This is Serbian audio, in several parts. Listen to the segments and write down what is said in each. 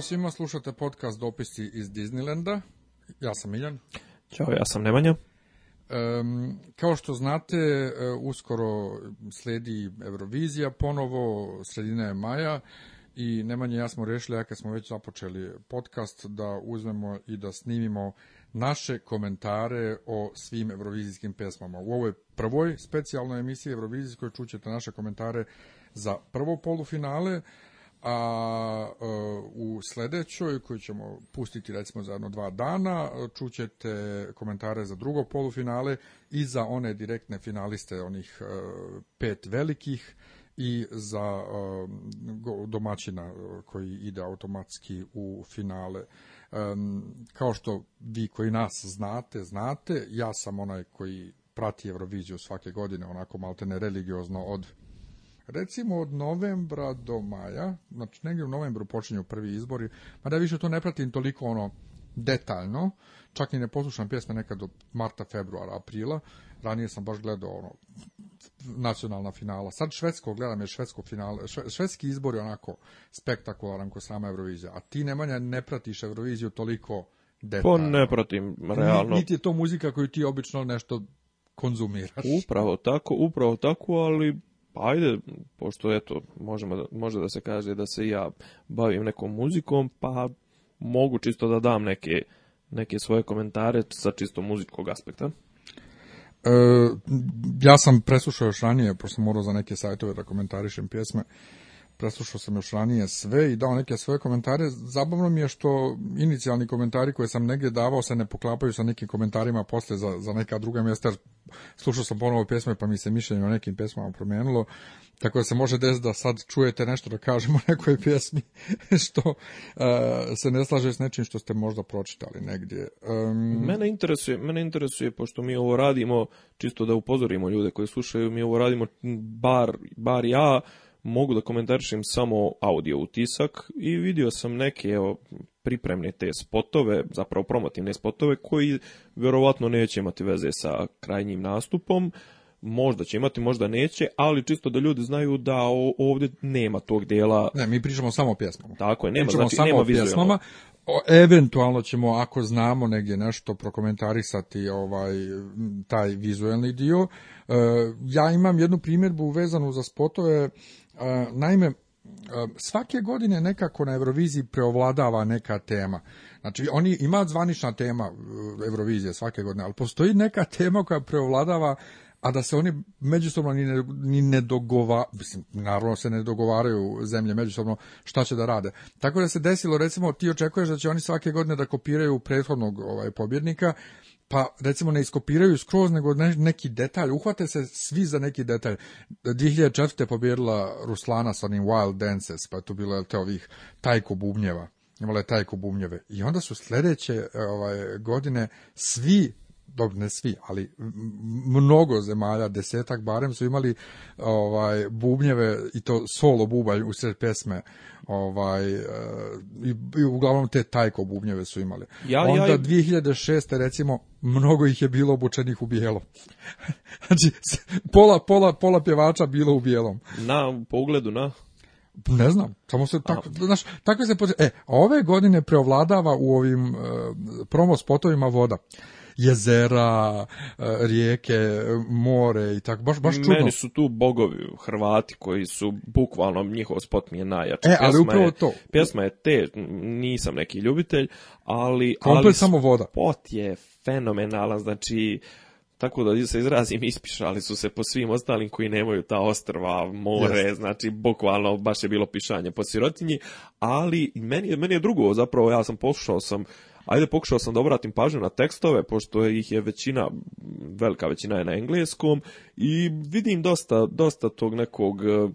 Ćao svima, slušate podcast Dopisi iz Disneylanda. Ja sam Miljan. Ćao, ja sam Nemanja. kao što znate, e, uskoro slijedi Eurovizija ponovo, sredina je maja i Nemanja ja smo rešili, ja kad smo već započeli podcast, da uzmemo i da snimimo naše komentare o svim eurovizijskim pesmama. U ovoj prvoj specijalnoj emisiji eurovizijskoj čućete naše komentare za prvo polufinale, a e, u sljedećoj koju ćemo pustiti recimo za jedno dva dana čućete komentare za drugo polufinale i za one direktne finaliste onih e, pet velikih i za e, domaćina koji ide automatski u finale. Kao što vi koji nas znate, znate, ja sam onaj koji prati Euroviziju svake godine onako maltene religiozno od recimo od novembra do maja, znači negdje u novembru počinju prvi izbori, mada više to ne pratim toliko ono detaljno, čak i ne poslušam pjesme nekad do marta, februara, aprila, ranije sam baš gledao ono nacionalna finala. Sad švedsko gledam je švedsko finale, švedski izbor je onako spektakularan ko sama Eurovizija, a ti Nemanja ne pratiš Euroviziju toliko detaljno. Pa ne pratim, realno. Niti je to muzika koju ti obično nešto konzumiraš. Upravo tako, upravo tako, ali pa ajde, pošto eto, možemo, možda da se kaže da se ja bavim nekom muzikom, pa mogu čisto da dam neke, neke svoje komentare sa čisto muzičkog aspekta. E, ja sam preslušao još ranije, pošto sam morao za neke sajtove da komentarišem pjesme preslušao sam još ranije sve i dao neke svoje komentare. Zabavno mi je što inicijalni komentari koje sam negdje davao se ne poklapaju sa nekim komentarima posle za, za neka druga mjesta. slušao sam ponovo pjesme pa mi se mišljenje o nekim pjesmama promijenilo. Tako da se može desiti da sad čujete nešto da kažemo o nekoj pjesmi što uh, se ne slaže s nečim što ste možda pročitali negdje. Um... Mene, interesuje, mene interesuje, pošto mi ovo radimo, čisto da upozorimo ljude koji slušaju, mi ovo radimo bar, bar ja, mogu da komentarišem samo audio utisak i vidio sam neke evo, pripremne te spotove, zapravo promotivne spotove, koji vjerovatno neće imati veze sa krajnjim nastupom, možda će imati, možda neće, ali čisto da ljudi znaju da ovdje nema tog dela. Ne, mi pričamo samo o pjesmama. Tako je, nema, znači, samo nema o pjesmama eventualno ćemo ako znamo negdje nešto prokomentarisati ovaj taj vizuelni dio. E, ja imam jednu primjedbu vezanu za spotove. E, naime, e, svake godine nekako na Euroviziji preovladava neka tema. Znači, oni ima zvanična tema Eurovizije svake godine, ali postoji neka tema koja preovladava a da se oni međusobno ni ne, ni mislim, naravno se ne dogovaraju zemlje međusobno šta će da rade. Tako da se desilo, recimo, ti očekuješ da će oni svake godine da kopiraju prethodnog ovaj, pobjednika, pa recimo ne iskopiraju skroz, nego neki detalj, uhvate se svi za neki detalj. 2004. je pobjedila Ruslana sa onim Wild Dances, pa je tu bilo te ovih tajko bubnjeva imala je tajku I onda su sljedeće ovaj, godine svi dobro ne svi, ali mnogo zemalja, desetak barem su imali ovaj bubnjeve i to solo u usred pesme ovaj eh, i, uglavnom te tajko bubnjeve su imali. Ja, Onda ja... 2006. recimo mnogo ih je bilo obučenih u bijelo. znači pola pola pola pjevača bilo u bijelom. Na po ugledu na ne znam, samo se tako, tako se... E, ove godine preovladava u ovim e, promo spotovima voda jezera, e, rijeke, more i tako, baš, baš čudno. Meni su tu bogovi Hrvati koji su, bukvalno, njihov spot mi je najjači. E, pjesma to. Je, pjesma je te, nisam neki ljubitelj, ali... Komplet samo voda. Pot je fenomenalan, znači tako da se izrazim, ispišali su se po svim ostalim koji nemaju ta ostrva, more, yes. znači bukvalno baš je bilo pišanje po sirotinji, ali meni, meni je drugo, zapravo ja sam poslušao sam Ajde, pokušao sam da obratim pažnju na tekstove, pošto ih je većina, velika većina je na engleskom i vidim dosta, dosta tog nekog eh,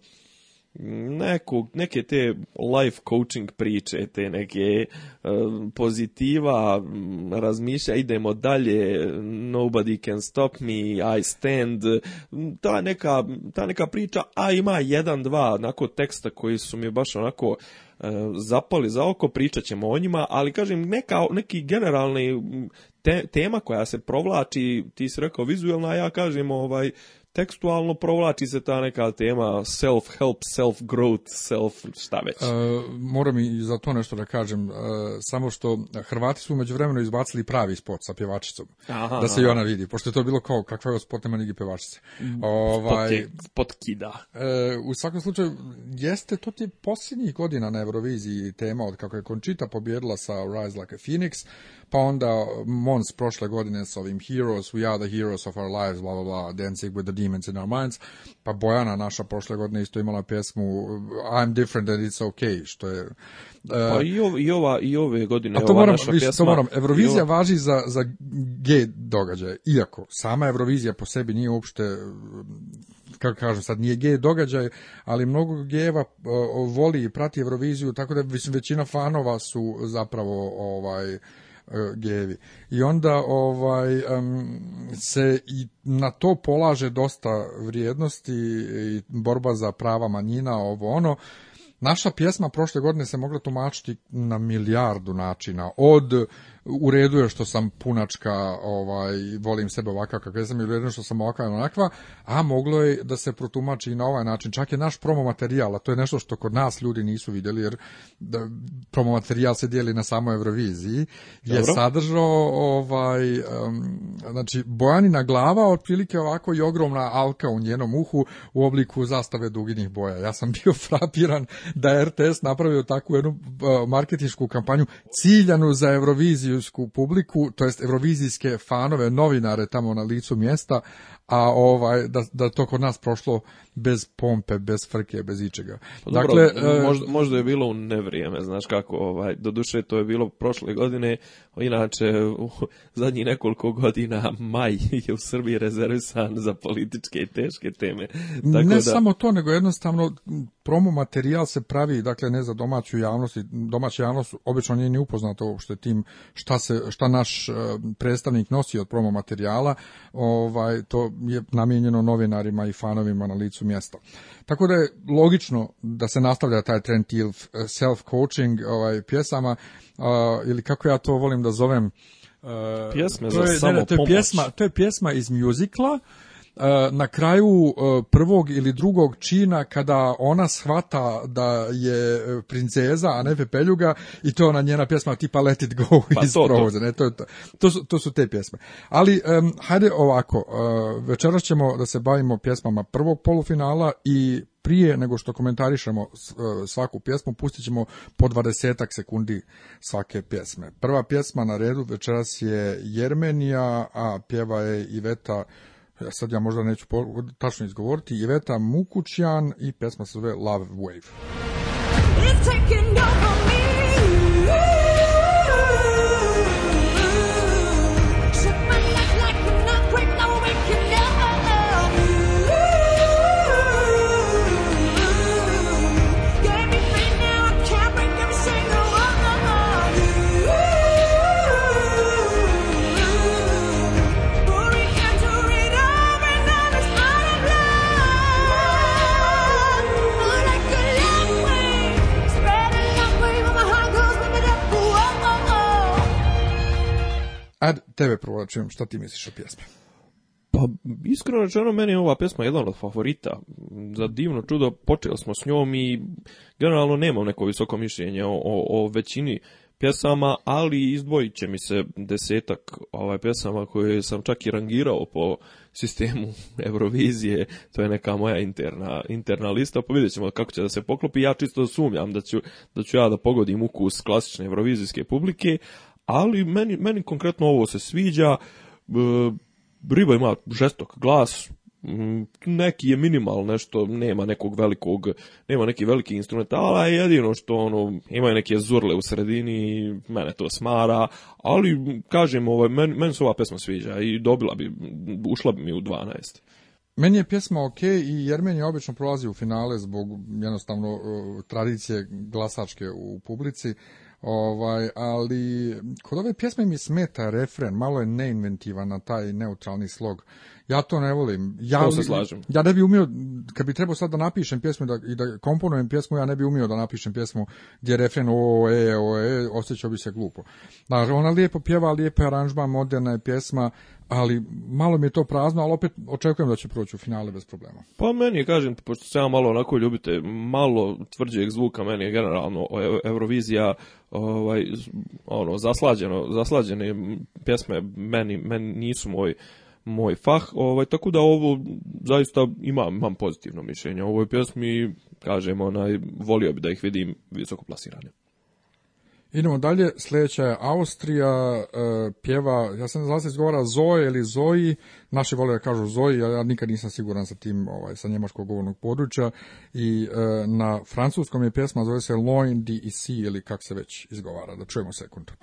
nekog, neke te life coaching priče, te neke eh, pozitiva, mm, razmišlja, idemo dalje, nobody can stop me, I stand, ta neka, ta neka priča, a ima jedan, dva onako teksta koji su mi baš onako E, zapali za oko, pričat ćemo o njima, ali kažem, neka, neki generalni tema koja se provlači, ti si rekao vizualna, ja kažem ovaj, tekstualno provlači se ta neka tema self-help, self-growth, self šta već. E, moram i za to nešto da kažem, e, samo što Hrvati su međuvremeno izbacili pravi spot sa pjevačicom, da se i ona vidi, pošto je to bilo kao, kakva je spot, nema pjevačice. Mm, ovaj, spot, E, u svakom slučaju, jeste, to ti posljednjih godina na Euroviziji tema od kako je Končita pobjedila sa Rise Like a Phoenix, pa onda Mons prošle godine sa ovim Heroes, We are the heroes of our lives, bla bla bla, Dancing with the Our Minds, pa Bojana naša prošle godine isto imala pjesmu uh, I'm different and it's okay, što je... Uh, pa i, ove godine je ova moram, naša pjesma... To moram, Eurovizija ova... važi za, za g događaje, iako sama Eurovizija po sebi nije uopšte um, kako kažem sad nije g događaj, ali mnogo gejeva uh, voli i prati Euroviziju, tako da većina fanova su zapravo ovaj E, gevi. I onda ovaj se i na to polaže dosta vrijednosti i borba za prava manjina, ovo ono. Naša pjesma prošle godine se mogla tumačiti na milijardu načina, od u redu je što sam punačka, ovaj, volim sebe ovakav kakav jesam ili u što sam ovakva onakva, a moglo je da se protumači i na ovaj način. Čak je naš promo materijal, a to je nešto što kod nas ljudi nisu vidjeli, jer da, promo materijal se dijeli na samoj Euroviziji, je sadržao ovaj, znači, Bojanina glava, otprilike ovako i ogromna alka u njenom uhu u obliku zastave duginih boja. Ja sam bio frapiran da RTS napravio takvu jednu uh, marketinšku kampanju ciljanu za Euroviziju eurovizijsku publiku, to jest evrovizijske fanove, novinare tamo na licu mjesta, a ovaj da, da to kod nas prošlo bez pompe, bez frke, bez ičega. Pa dobro, dakle, e, možda, možda, je bilo u nevrijeme, znaš kako, ovaj, doduše to je bilo prošle godine, inače u zadnjih nekoliko godina maj je u Srbiji rezervisan za političke i teške teme. Tako ne samo to, nego jednostavno promo materijal se pravi, dakle ne za domaću javnost, domaća javnost obično nije ni upoznato uopšte tim šta, se, šta naš e, predstavnik nosi od promo materijala, ovaj, to je namijenjeno novinarima i fanovima na licu mjesta. Tako da je logično da se nastavlja taj trend e, self-coaching ovaj, pjesama, ili kako ja to volim da zovem, e, pjesme to je, za to je pjesma, iz mjuzikla, E, na kraju e, prvog ili drugog čina kada ona shvata da je e, princeza, a ne pepeljuga i to ona njena pjesma tipa Let it go pa iz to, to. to, to, su, to su te pjesme. Ali um, hajde ovako, večeras ćemo da se bavimo pjesmama prvog polufinala i prije nego što komentarišemo svaku pjesmu, pustit ćemo po 20 sekundi svake pjesme. Prva pjesma na redu večeras je Jermenija, a pjeva je Iveta E, sad ja možda neću tačno izgovoriti, Iveta Mukućan i pesma se zove Love Wave. Ad, tebe provlačujem, šta ti misliš o pjesmi? Pa, iskreno rečeno, meni je ova pjesma jedan od favorita. Za divno čudo počeli smo s njom i generalno nemam neko visoko mišljenje o, većini pjesama, ali izdvojit će mi se desetak ovaj, pjesama koje sam čak i rangirao po sistemu Eurovizije, to je neka moja interna, interna lista, pa vidjet ćemo kako će da se poklopi, ja čisto sumnjam da ću, da ću ja da pogodim ukus klasične eurovizijske publike, ali meni, meni konkretno ovo se sviđa, e, riba ima žestok glas, neki je minimal nešto, nema nekog velikog, nema neki veliki ali jedino što ono, imaju neke zurle u sredini, mene to smara, ali kažem, ovaj, meni, meni se ova pesma sviđa i dobila bi, ušla bi mi u 12. Meni je pjesma ok i meni obično prolazi u finale zbog jednostavno e, tradicije glasačke u publici. Ovaj, ali kod ove pjesme mi smeta refren, malo je neinventivan na taj neutralni slog. Ja to ne volim. Ja, to se slažem. Ja ne bi umio, kad bi trebao sad da napišem pjesmu da, i da komponujem pjesmu, ja ne bi umio da napišem pjesmu gdje je refren o, e, o, e, osjećao bi se glupo. Znači, ona lijepo pjeva, lijepa aranžba, moderna je pjesma, ali malo mi je to prazno, ali opet očekujem da će proći u finale bez problema. Pa meni je, kažem, pošto se ja malo onako ljubite, malo tvrđeg zvuka, meni je generalno Eurovizija ovaj, ono, zaslađeno, zaslađene pjesme meni, meni nisu moj moj fah, ovaj, tako da ovo zaista imam, imam pozitivno mišljenje o ovoj pjesmi, kažem, onaj, volio bi da ih vidim visoko plasiranje. Idemo dalje, sljedeća je Austrija, e, pjeva, ja sam se izgovara Zoe ili Zoji, naši vole da kažu Zoji, ja, nikad nisam siguran sa tim, ovaj, sa njemačkog govornog područja, i e, na francuskom je pjesma, zove se Loin D.E.C. ili kak se već izgovara, da čujemo sekundu.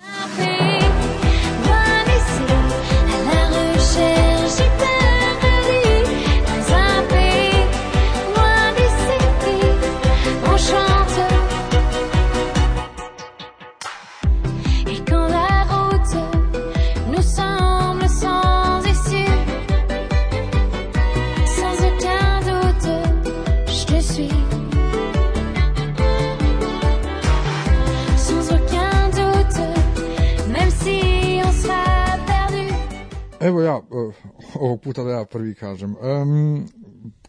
Evo ja, e, ovog puta da ja prvi kažem.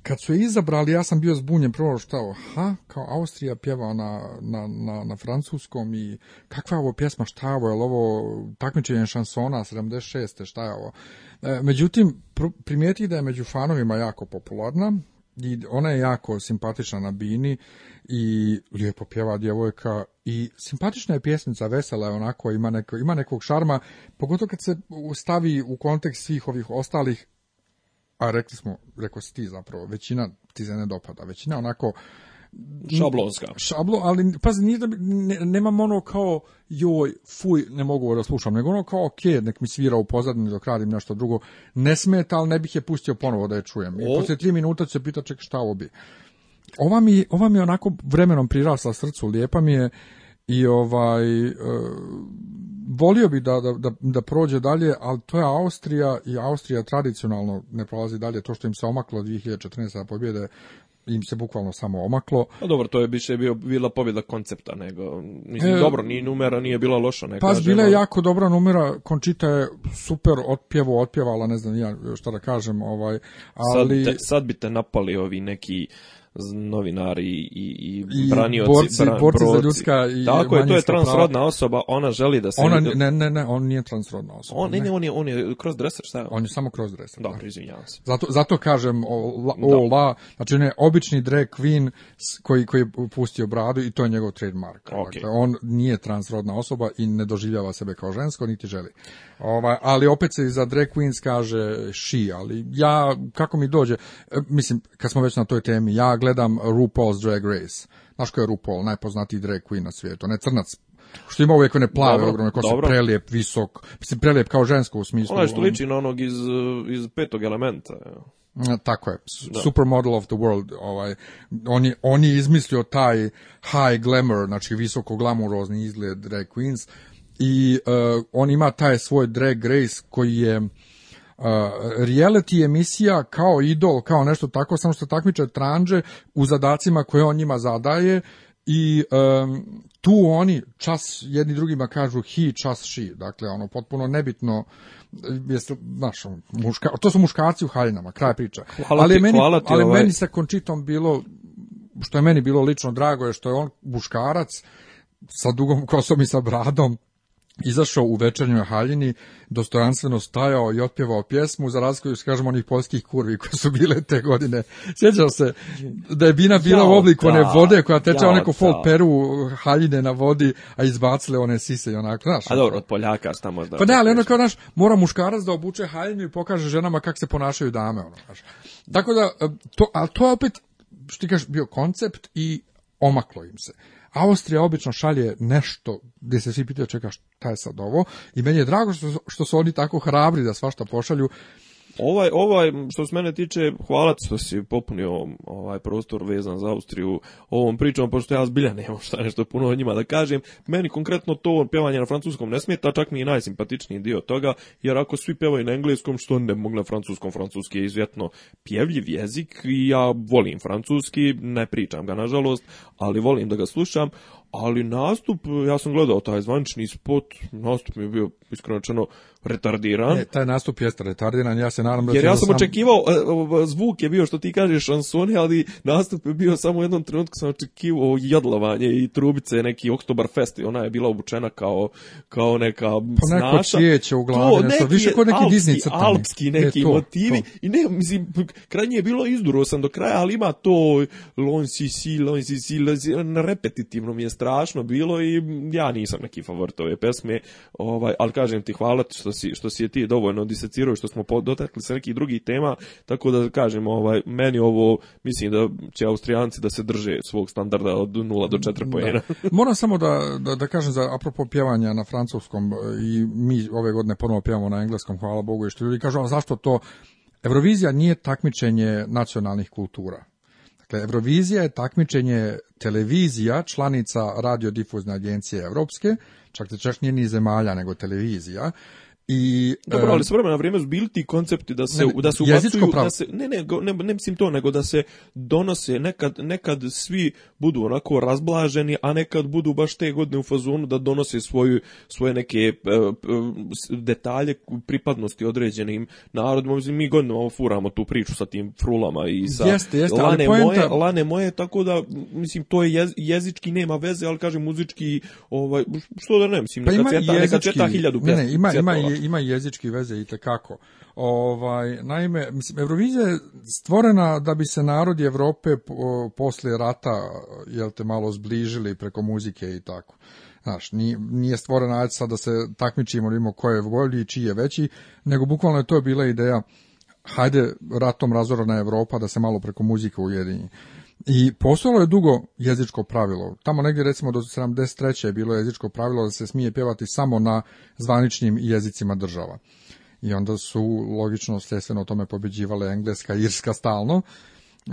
kad su je izabrali, ja sam bio zbunjen prvo šta, ha, kao Austrija pjeva na, na, na, francuskom i kakva je ovo pjesma, šta je ovo, je ovo takmičenje šansona 76. šta je ovo. E, međutim, primijeti da je među fanovima jako popularna, i ona je jako simpatična na bini i lijepo pjeva djevojka i simpatična je pjesnica, vesela je onako, ima, neko, ima nekog šarma, pogotovo kad se stavi u kontekst svih ovih ostalih, a rekli smo, rekao si ti zapravo, većina ti se ne dopada, većina onako Šablonska. Šablo, ali pazi, nije da nemam ono kao joj, fuj, ne mogu da slušam, nego ono kao ok, nek mi svira u pozadnju dok radim nešto drugo. Ne smeta, ali ne bih je pustio ponovo da je čujem. I poslije tri minuta se pita ček šta obi. Ova mi, ova mi onako vremenom prirasla srcu, lijepa mi je i ovaj e, volio bi da, da, da, prođe dalje, ali to je Austrija i Austrija tradicionalno ne prolazi dalje to što im se omaklo 2014. pobjede im se bukvalno samo omaklo. A pa dobro, to je više bio bila pobjeda koncepta nego mislim e, dobro, ni numera nije bila loša, neka. Pa bila je jako dobra numera, Končita je super otpjevo otpjevala, ne znam ja šta da kažem, ovaj, ali sad, te, sad bi te napali ovi neki novinari i, i, I branioci. borci, bran, borci broci. za ljudska i Tako je, to je transrodna prava. osoba, ona želi da se... Ona, ne, ne, ne, on nije transrodna osoba. On, ne, ne, on je, on je cross dresser šta je? On je samo crossdresser. Dobro, izvinjavam se. Zato, zato kažem, o, la, o, la, znači on je obični drag queen koji, koji je pustio bradu i to je njegov trademark. Okay. Dakle, on nije transrodna osoba i ne doživljava sebe kao žensko, niti želi. Ova, ali opet se za drag queens kaže she, ali ja, kako mi dođe, e, mislim, kad smo već na toj temi, ja gledam RuPaul's Drag Race. Znaš ko je RuPaul, najpoznatiji drag queen na svijetu, ne crnac, što ima uvijek one plave dobro, ogromne kose, prelijep, visok, mislim prelijep kao žensko u smislu. je što liči na onog iz, iz petog elementa. Mm, tako je, da. supermodel of the world, ovaj, on je, izmislio taj high glamour, znači visoko glamurozni izgled drag queens, i e, on ima taj svoj drag race koji je e, reality emisija kao idol, kao nešto tako, samo što takmiče tranže u zadacima koje on njima zadaje i e, tu oni čas jedni drugima kažu he, čas she, dakle ono potpuno nebitno jeste, znaš, ono, to su muškarci u haljinama, kraj priča. ali meni, hvala ali ovaj. meni sa Končitom bilo, što je meni bilo lično drago je što je on muškarac sa dugom kosom i sa bradom izašao u večernjoj haljini, dostojanstveno stajao i otpjevao pjesmu za razliku, kažemo, onih polskih kurvi koje su bile te godine. Sjećao se da je bina bila u obliku one vode koja teče onako fol peru haljine na vodi, a izbacile one sise i onako, znaš. A ono. dobro, od Poljaka šta možda. Pa ne, ali ono kao, znaš, mora muškarac da obuče haljinu i pokaže ženama kako se ponašaju dame, ono, znaš. Tako da, e, to, ali to je opet, što ti kažeš, bio koncept i omaklo im se. Austrija obično šalje nešto gdje se svi pitaju čeka šta je sad ovo i meni je drago što, što su oni tako hrabri da svašta pošalju Ovaj, ovaj, što se mene tiče, hvala što si popunio ovaj prostor vezan za Austriju ovom pričom, pošto ja zbilja nemam šta nešto puno o njima da kažem. Meni konkretno to pjevanje na francuskom ne smeta, čak mi je najsimpatičniji dio toga, jer ako svi pjevaju na engleskom, što ne mogu na francuskom, francuski je izuzetno pjevljiv jezik i ja volim francuski, ne pričam ga nažalost, ali volim da ga slušam, ali nastup, ja sam gledao taj zvanični spot, nastup mi je bio iskreno retardiran. E, taj nastup jeste retardiran, ja se naravno... Jer ja sam, sam očekivao, e, e, e, zvuk je bio što ti kažeš šansoni, ali nastup je bio samo u jednom trenutku sam očekivao jadlovanje i trubice, neki Oktoberfest i ona je bila obučena kao, kao neka snaša. Pa neko cvijeće u glavi, to, više kod neki Disney crtani. Alpski neki motivi i ne, mislim, krajnje je bilo izduro sam do kraja, ali ima to lon si si, lon si si, repetitivno mi je strašno bilo i ja nisam neki favorit ove pesme, ovaj, ali kažem ti hvala što što si je ti dovoljno disecirao, što smo dotakli se nekih drugih tema, tako da kažemo, ovaj, meni ovo, mislim da će Austrijanci da se drže svog standarda od 0 do 4 pojena. Moram samo da, da, kažem za apropo pjevanja na francuskom e, i mi ove godine ponovo pjevamo na engleskom, hvala Bogu, i što ljudi kažu, a zašto to Eurovizija nije takmičenje nacionalnih kultura. Dakle, Eurovizija je takmičenje televizija, članica radiodifuzne agencije evropske čak te čak nije ni zemalja, nego televizija, i, Dobro, ali s vremena vrijeme su bili ti koncepti da se, ne, da se ubacuju, da se, ne, ne, ne, ne mislim to, nego da se donose, nekad, nekad svi budu onako razblaženi, a nekad budu baš te godine u fazonu da donose svoju, svoje neke e, detalje pripadnosti određenim narodima. Mi godinama furamo tu priču sa tim frulama i sa jeste, jeste, lane, moje, lane moje, tako da, mislim, to je jezički, nema veze, ali kažem muzički, ovaj, što da ne, mislim, pa neka ima ceta, jezički, neka ceta hiljadu pjesma. Ne, ne, ima, ima ima jezički veze i tekako. Ovaj, naime, mislim, Eurovizija je stvorena da bi se narodi Europe poslije rata, jel te, malo zbližili preko muzike i tako. Znaš, nije, stvorena sad da se takmičimo, vidimo ko je volji i čiji je veći, nego bukvalno je to bila ideja hajde ratom razorana Europa da se malo preko muzike ujedini. I postojalo je dugo jezičko pravilo. Tamo negdje recimo do 73. je bilo jezičko pravilo da se smije pjevati samo na zvaničnim jezicima država. I onda su logično sljesteno o tome pobjeđivale Engleska, Irska stalno,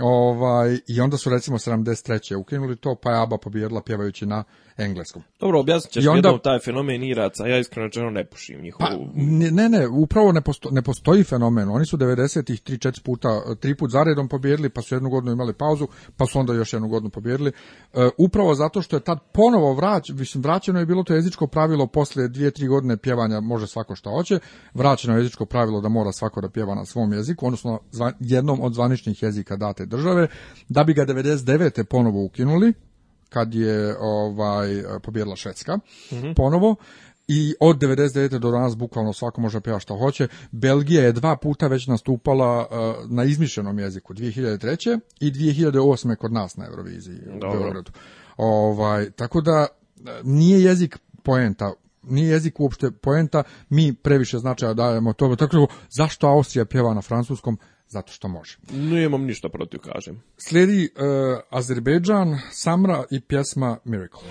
Ovaj, I onda su recimo 73. ukinuli to, pa je ABBA pobjedila pjevajući na engleskom. Dobro, objasnit ćeš onda, taj fenomen Iraca, ja iskreno rečeno ne pušim njihovu... Pa, ne, ne, upravo ne, ne postoji fenomen, oni su 90-ih 3 puta, tri put zaredom pobjedili, pa su jednu godinu imali pauzu, pa su onda još jednu godinu pobjedili. E, upravo zato što je tad ponovo vrać, mislim, vraćeno je bilo to jezičko pravilo poslije dvije, tri godine pjevanja može svako što hoće, vraćeno jezičko pravilo da mora svako da pjeva na svom jeziku, odnosno jednom od zvaničnih jezika date te države, da bi ga 99. ponovo ukinuli, kad je ovaj pobjedila Švedska mhm. ponovo i od 99. do danas bukvalno svako može peva što hoće. Belgija je dva puta već nastupala eh, na izmišljenom jeziku, 2003. i 2008. kod nas na Euroviziji Dobro. u Beogradu. Ovaj, tako da eh, nije jezik poenta nije jezik uopšte poenta, mi previše značaja dajemo to. Tako zašto Austrija pjeva na francuskom, zato što može. Ne imam ništa protiv, kažem. Slijedi uh, Azerbejdžan, Samra i pjesma Miracle.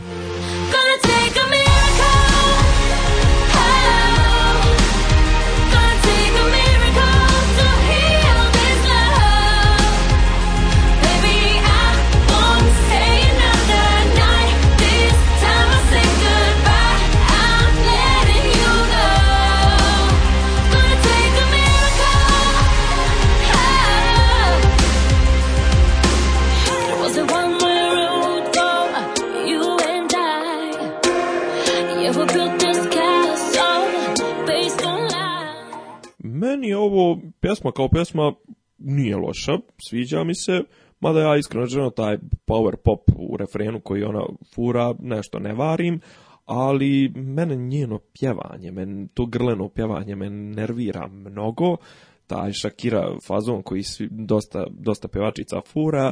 meni je ovo pjesma kao pjesma nije loša, sviđa mi se, mada ja iskreno želim taj power pop u refrenu koji ona fura, nešto ne varim, ali mene njeno pjevanje, men, to grleno pjevanje me nervira mnogo, taj Shakira fazon koji svi, dosta, dosta pevačica fura.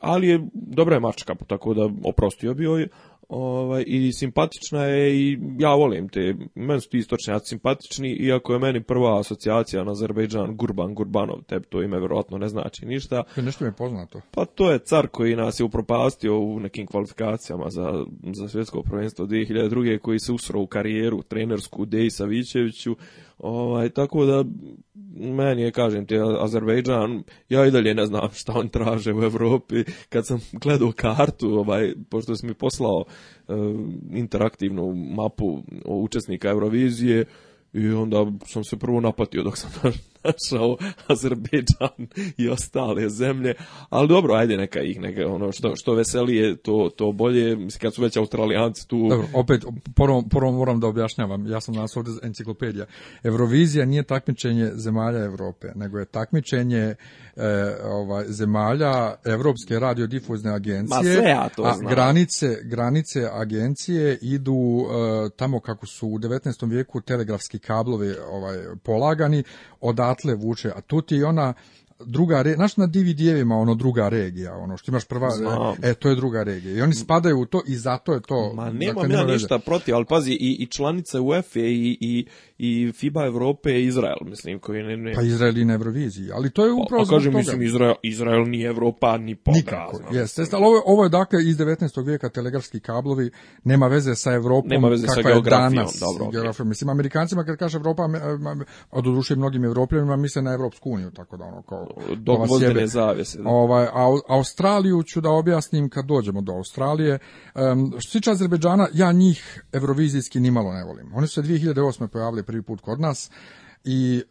ali je dobra je mačka, tako da oprostio bi joj. Ovaj, I simpatična je i ja volim te, meni su ti istočnjaci simpatični, iako je meni prva asocijacija na Azerbejdžan Gurban Gurbanov, te to ime vjerojatno ne znači ništa. Je nešto mi je poznato. Pa to je car koji nas je upropastio u nekim kvalifikacijama za, za svjetsko prvenstvo 2002. koji se usro u karijeru trenersku Dejsa Savićeviću, Ovaj, tako da, meni je, kažem ti, Azerbejdžan, ja i dalje ne znam šta on traže u Europi. Kad sam gledao kartu, ovaj, pošto sam mi poslao eh, interaktivnu mapu učesnika Eurovizije, i onda sam se prvo napatio dok sam našao Azerbejdžan i ostale zemlje, ali dobro, ajde neka ih, neka ono što, što veselije, to, to bolje, mislim kad su već Australijanci tu... Dobro, opet, prvo, moram da objašnjavam, ja sam nas ovdje enciklopedija. Eurovizija nije takmičenje zemalja Evrope nego je takmičenje e, ovaj, zemalja Evropske radiodifuzne agencije, Ma ja a znam. granice, granice agencije idu e, tamo kako su u 19. vijeku telegrafski kablovi ovaj, polagani, odatle vuče. A tu ti ona druga regija, znaš na DVD-evima ono druga regija, ono što imaš prva, e to je druga regija i oni spadaju u to i zato je to. Ma dakle, nemam ja ništa protiv, ali pazi i, i članice UEFA i, i, i FIBA Evrope i Izrael, mislim, koji ne, Pa Izrael i na Euroviziji, ali to je upravo pa, kažem, mislim, Izrael, Izrael ni Evropa, ni Nikako, jeste, ali ovo, ovo je dakle iz 19. vijeka telegrafski kablovi, nema veze sa Evropom, nema veze kakva sa je danas. Dobro, Mislim, Amerikancima kad kaže Evropa, a mnogim Evropljanima misle na Evropsku uniju, tako da ono kao Ovaj, Australiju ću da objasnim kad dođemo do Australije. Um, što se tiče Azerbeđana, ja njih evrovizijski nimalo ne volim. Oni su se 2008. pojavili prvi put kod nas i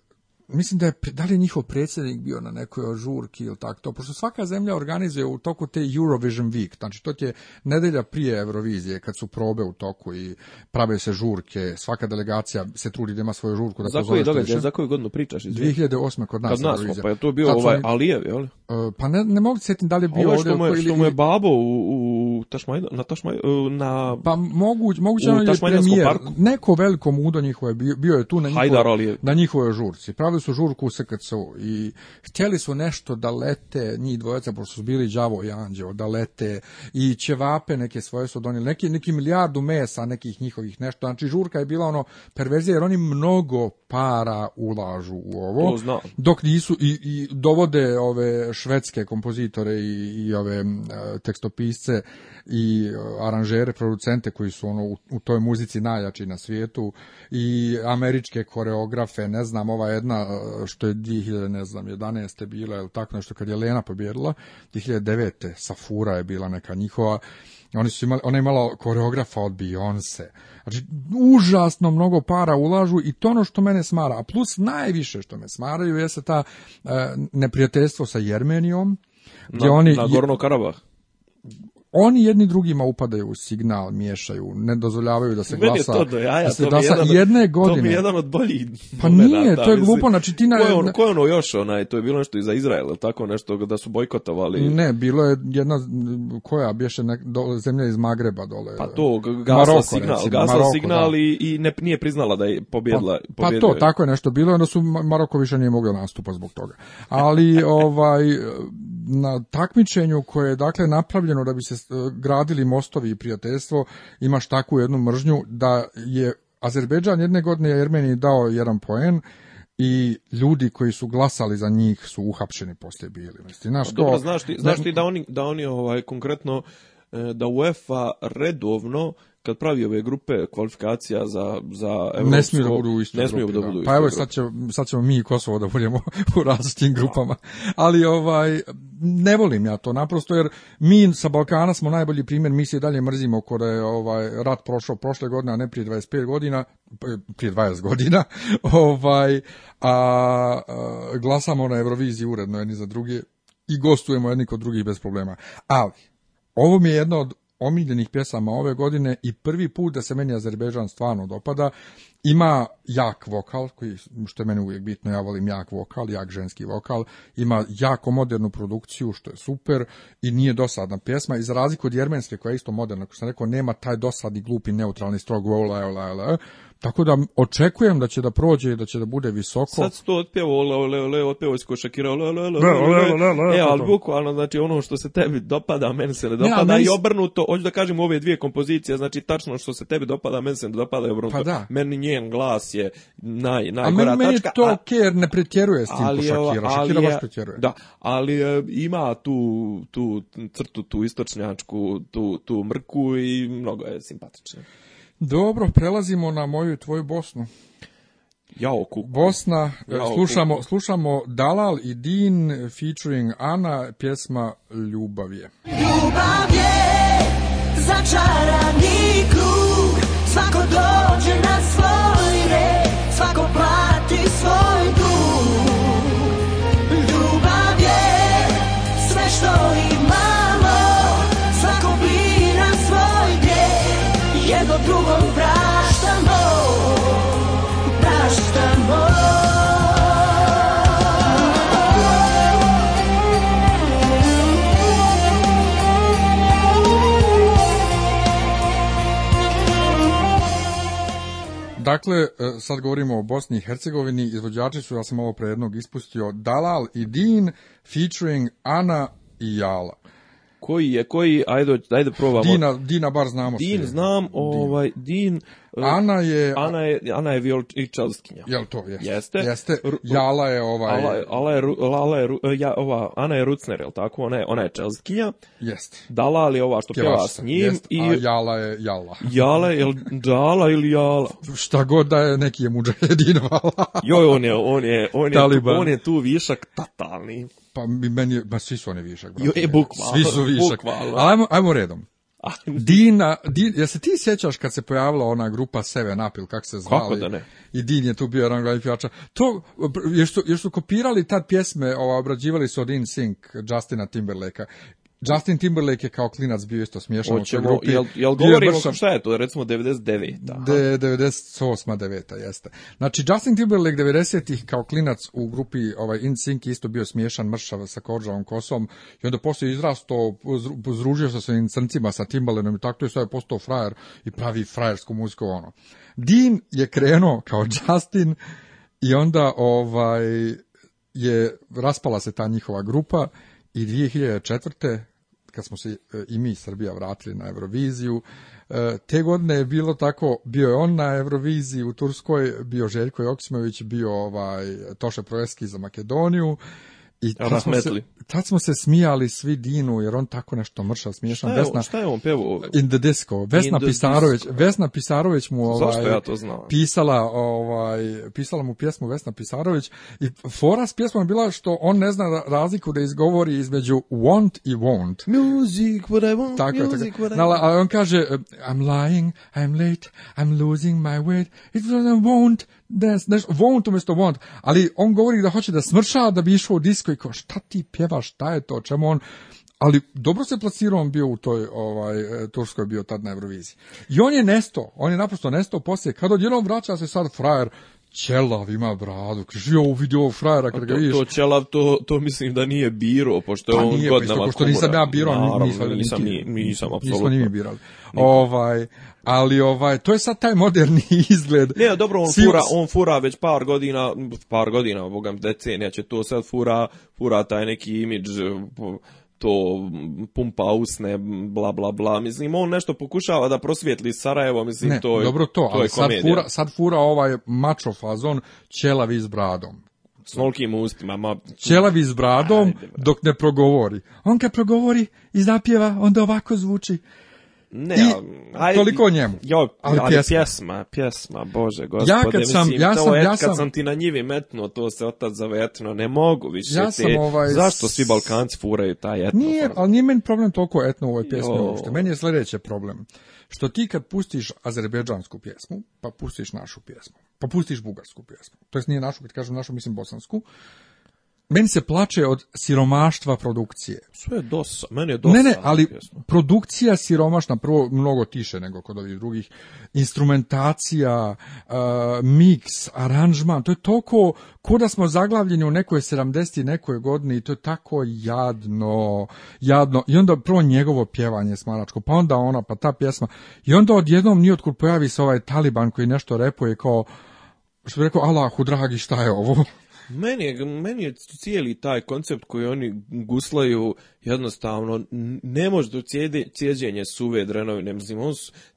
mislim da je, da li je njihov predsjednik bio na nekoj žurki ili tako to, pošto svaka zemlja organizuje u toku te Eurovision Week, znači to je nedelja prije Eurovizije kad su probe u toku i prave se žurke, svaka delegacija se trudi da ima svoju žurku. Da za koji događaj, za koju godinu pričaš? izvijek? 2008. kod nas. pa je to bio ovaj Alijev, jel? E, pa ne, ne mogu sjetiti da li je bio što Mu je, što mu je babo u u na Tašmaj, e, na pa moguć moguće ono je premijer, neko veliko mudo njihovo je bio, bio je tu na njihovoj na njihovoj žurci. Pravili su žurku u SKCU i htjeli su nešto da lete njih dvojica pošto su bili đavo i anđeo da lete i ćevape neke svoje su donijeli neki neki milijardu mesa nekih njihovih nešto. Znači žurka je bila ono perverzija jer oni mnogo para ulažu u ovo. dok nisu i, i dovode ove švedske kompozitore i, i ove e, tekstopisce i e, aranžere, producente koji su ono u, toj muzici najjači na svijetu i američke koreografe, ne znam, ova jedna e, što je 2011. ne znam, bila ili tako nešto kad je Lena pobjedila, 2009. Safura je bila neka njihova oni su imali, ona je imala koreografa od Beyoncé. Znači, užasno mnogo para ulažu i to ono što mene smara. A plus najviše što me smaraju se ta e, neprijateljstvo sa Jermenijom. Gdje oni, Gorno Karabah. Oni jedni drugima upadaju u signal, miješaju, ne dozvoljavaju da se Meni Je to do da se to jedne godine. mi je jedan od boljih. Pa nije, to je glupo, znači ti na ko je, ono- je ono još onaj, to je bilo nešto i za Izrael, tako nešto da su bojkotovali. Ne, bilo je jedna koja bješe nek, zemlja iz Magreba dole. Pa to gasla signal, recimo, signal i ne nije priznala da je pobjedila. Pa, pa to, tako je nešto bilo, onda su Maroko više nije mogao nastupa zbog toga. Ali ovaj na takmičenju koje je dakle napravljeno da bi se e, gradili mostovi i prijateljstvo, imaš takvu jednu mržnju da je Azerbejdžan jedne godine je dao jedan poen, i ljudi koji su glasali za njih su uhapšeni poslije bili. Znaš, pa to, ti, da oni, da oni ovaj, konkretno e, da UEFA redovno kad pravi ove grupe kvalifikacija za, za ne smiju da budu u istoj grupi, Pa evo sad, sad ćemo mi i Kosovo da budemo u različitim grupama. Ali ovaj ne volim ja to naprosto jer mi sa Balkana smo najbolji primjer, mi se i dalje mrzimo kod je ovaj rat prošao prošle godine, a ne prije 25 godina, prije 20 godina. Ovaj a, glasamo na Euroviziji uredno jedni za druge i gostujemo jedni kod drugih bez problema. Ali ovo mi je jedna od omiljenih pjesama ove godine i prvi put da se meni Azerbejdžan stvarno dopada. Ima jak vokal, koji, što je meni uvijek bitno, ja volim jak vokal, jak ženski vokal. Ima jako modernu produkciju, što je super i nije dosadna pjesma. I za razliku od jermenske, koja je isto moderna, ako sam rekao, nema taj dosadni, glupi, neutralni, strog, ola la, tako da očekujem da će da prođe i da će da bude visoko. Sad to otpjevao, ole, ole, ole, otpjevo si košakira, ole, ole, ole, ole, E, ali bukvalno, znači, ono što se tebi dopada, meni se ne dopada i obrnuto, hoću da kažem ove dvije kompozicije, znači, tačno što se tebi dopada, meni se ne dopada i obrnuto. Pa da. Meni njen glas je naj, najgora tačka. A meni to okej, jer ne pretjeruje s tim ko Šakira, Šakira baš pretjeruje. Da, ali e, ima tu, tu crtu, tu istočnjačku, tu, tu mrku i mnogo je simpatično. Dobro, prelazimo na moju i tvoju Bosnu. Jao kuku. Bosna, slušamo, slušamo Dalal i Din featuring Ana, pjesma Ljubav je. Ljubav je začarani krug, svako Dakle, e, sad govorimo o Bosni i Hercegovini. Izvođači su, ja sam ovo pre ispustio, Dalal i Din featuring Ana i Jala. Koji je, koji, ajde, ajde probamo. Dina, Dina bar znamo. Din, znam, ovaj, Din E, Ana je... Ana je, Ana je violčalskinja. Jel to? Jeste. Jeste. jeste. Jala je ova Ala, ala je, Lala je, e, ja, ova, Ana je Rucner, jel tako? Ona je, ona je čelskinja. Jeste. Dala li ova što pjeva s njim. I... A Jala je Jala. Jala je, Dala ili Jala? Šta god da je, neki je muđajedin, vala. Joj, on je, on je, on je, Taliban. on je tu višak tatalni. Pa meni, ba svi su oni višak. Jo, e, Svi su višak. Ajmo, ajmo redom. Dina, jel se ti sjećaš kad se pojavila ona grupa Seven Up ili kak se zvali? I Din je tu bio jedan glavni To, jer su, su kopirali tad pjesme, ova, obrađivali su od In Sync, Justina Timberlakea. Justin Timberlake je kao klinac bio isto smiješan u toj grupi. Jel, jel govorimo je šta je to, recimo 99. De, 98. 9. jeste. Znači, Justin Timberlake 90-ih kao klinac u grupi ovaj, InSync isto bio smiješan, mršav sa koržavom kosom i onda poslije izrasto, zružio sa svojim crncima, sa Timberlakeom i tako je sve postao frajer i pravi frajersku muziku ono. Dean je krenuo kao Justin i onda ovaj je raspala se ta njihova grupa i 2004 kad smo se e, i mi Srbija vratili na Euroviziju. E, te godine je bilo tako, bio je on na Euroviziji u Turskoj, bio Željko Joksimović, bio ovaj, Toše Proveski za Makedoniju, i tad smo, se, smijali svi Dinu, jer on tako nešto mrša smiješan. Vesna, šta je on pevao? In the disco. Vesna the Pisarović, Vesna Pisarović mu ovaj, ja to znam? pisala, ovaj, pisala mu pjesmu Vesna Pisarović i fora s pjesmom je bila što on ne zna razliku da izgovori između want i won't. Music, what I want, music, what I want. on kaže, uh, I'm lying, I'm late, I'm losing my weight, it's what I want, dance, nešto, want umjesto want, ali on govori da hoće da smrša, da bi išao u disko i kao šta ti pjevaš, šta je to, čemu on, ali dobro se plasirao on bio u toj ovaj e, Turskoj bio tad na Euroviziji. I on je nestao, on je naprosto nestao poslije kad odjednom vraća se sad frajer ćelav ima bradu. Kaže, jo, vidi ovog frajera kad ga vidiš. To ćelav, to, to mislim da nije biro, pošto je pa on nije, godinama pošto nisam ja biro, Naravno, nisam, nisam, nisam, nisam, apsolutno. Nisam ni birali. Ovaj, ali ovaj to je sad taj moderni izgled. Ne, dobro, on fura, on fura već par godina, par godina, bogam decenija će to sad fura, fura taj neki imidž to pumpa usne, bla, bla, bla. Mislim, on nešto pokušava da prosvijetli Sarajevo, mislim, ne, to je dobro to, ali sad, fura, sad fura ovaj mačo fazon ćelavi s bradom. S molkim ustima. Ma... Ćelavi s bradom dok ne progovori. On kad progovori i zapjeva, onda ovako zvuči. Ne, I, ali, toliko o njemu. Jo, ali, ali pjesma. pjesma, pjesma, bože gospode. Ja kad sam, mislim, ja sam, ja sam, kad sam ti na njivi metnuo, to se otac zavetno, ne mogu više ja sam, ovaj, zašto svi Balkanci furaju taj etno? Nije, ali nije meni problem toliko etno u ovoj pjesmi uopšte. Meni je sljedeće problem. Što ti kad pustiš azerbeđansku pjesmu, pa pustiš našu pjesmu, pa pustiš bugarsku pjesmu, to jest nije našu, kad kažem našu, mislim bosansku, meni se plače od siromaštva produkcije. Sve je dosa, meni je Ne, ne, ali produkcija siromašna, prvo mnogo tiše nego kod ovih drugih, instrumentacija, uh, miks, aranžman, to je toliko, ko da smo zaglavljeni u nekoj 70. i nekoj godini i to je tako jadno, jadno. I onda prvo njegovo pjevanje smaračko, pa onda ona, pa ta pjesma. I onda odjednom otkud pojavi se ovaj Taliban koji nešto repuje kao, što bi rekao, Allahu dragi, šta je ovo? Meni je, meni je cijeli taj koncept koji oni guslaju jednostavno ne može do cijeđenje suve drenovine, mislim,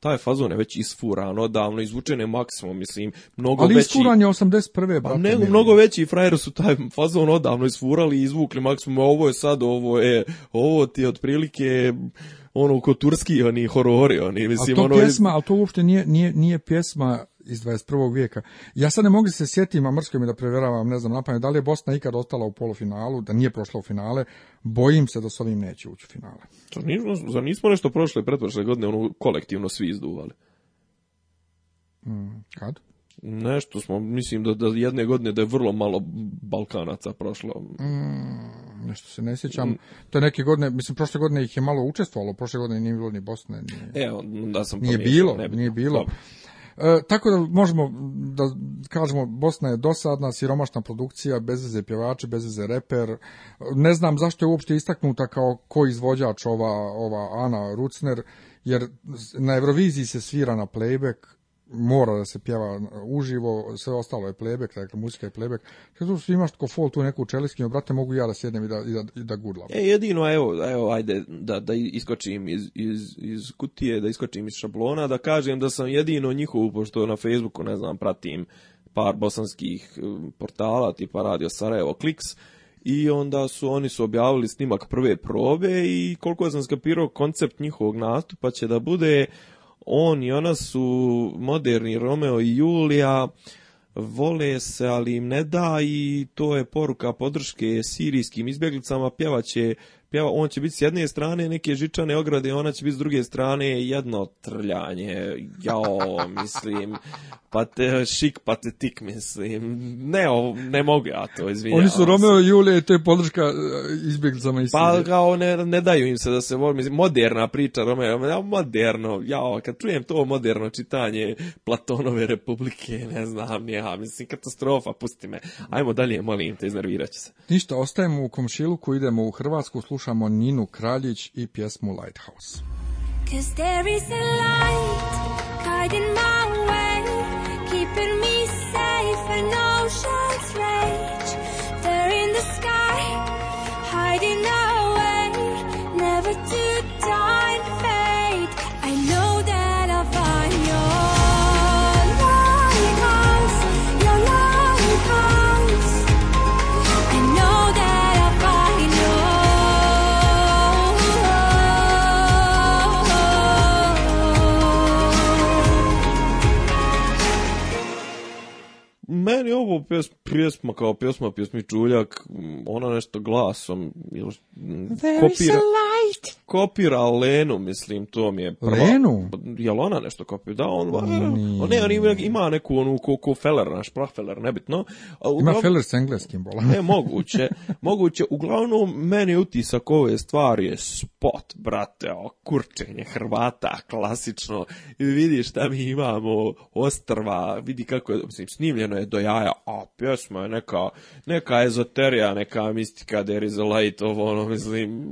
taj fazon je već isfuran odavno, izvučen je maksimum, mislim, mnogo Ali veći... Ali isfuran je 81. Pa ne, mnogo veći frajer su taj fazon odavno isfurali i izvukli maksimum, ovo je sad, ovo je, ovo ti je otprilike ono ko turski oni horori, oni mislim, ali to ono, Pjesma, to uopšte nije, nije, nije pjesma iz 21. vijeka. Ja sad ne mogu se sjetim, a mrsko mi da provjeravam, ne znam, napamet, da li je Bosna ikad ostala u polufinalu, da nije prošla u finale, bojim se da s ovim neće ući u finale. To nismo, za nismo nešto prošle pretprošle godine ono kolektivno svi izduvali. Mm, kad? Nešto smo, mislim da, da jedne godine da je vrlo malo Balkanaca prošlo. Mm, nešto se ne sjećam. Mm. To je neke godine, mislim prošle godine ih je malo učestvovalo, prošle godine nije bilo ni Bosne. E, nije, nije bilo, nije bilo. E, tako da možemo da kažemo Bosna je dosadna, siromašna produkcija, bez veze pjevači, bez veze reper. Ne znam zašto je uopšte istaknuta kao ko izvođač ova, ova Ana Rucner, jer na Euroviziji se svira na playback, mora da se pjeva uživo, sve ostalo je plebek, dakle muzika je plebek. Kada su imaš tako fol tu neku čeleskinju, brate, mogu ja da sjednem i da, i da, gudlam. E, jedino, evo, evo ajde, da, da iskočim iz, iz, iz kutije, da iskočim iz šablona, da kažem da sam jedino njihovu, pošto na Facebooku, ne znam, pratim par bosanskih um, portala, tipa Radio Sarajevo, Kliks, i onda su oni su objavili snimak prve probe i koliko sam skapirao koncept njihovog nastupa će da bude on i ona su moderni Romeo i Julija, vole se, ali im ne da i to je poruka podrške sirijskim izbjeglicama, pjevaće pjeva, on će biti s jedne strane neke žičane ograde, ona će biti s druge strane jedno trljanje, jao, mislim, pa te, šik patetik, mislim, ne, ne mogu ja to, izvinjavam Oni su Romeo i Julije, to je podrška e, izbjeglicama i Pa kao ne, ne daju im se da se voli, mislim, moderna priča Romeo, moderno, jao, kad čujem to moderno čitanje Platonove republike, ne znam, ja, mislim, katastrofa, pusti me, ajmo dalje, molim te, iznervirat ću se. Ništa, ostajemo u komšilu idemo u Hrvatsku, slušamo Ninu Kraljić i pjesmu Lighthouse. Cause there is a light guiding my way, keeping me safe ocean's rage. There in the sky. meni ovo pjes, pjesma kao pjesma, pjesmi čuljak, mm, ona nešto glasom, ili kopira kopira Lenu, mislim, to mi je prva. Lenu? Jel ona nešto kopira? Da, on, on, ne, on ima, ima neku onu ko, Feller, naš Feller, nebitno. ima Feller s engleskim bola. ne, moguće, moguće. Uglavnom, meni utisak ove stvari je spot, brate, o, Hrvata, klasično. I vidi šta mi imamo, ostrva, vidi kako je, mislim, snimljeno je do jaja, a pjesma je neka, neka ezoterija, neka mistika, there is a light, ovo, ono, mislim,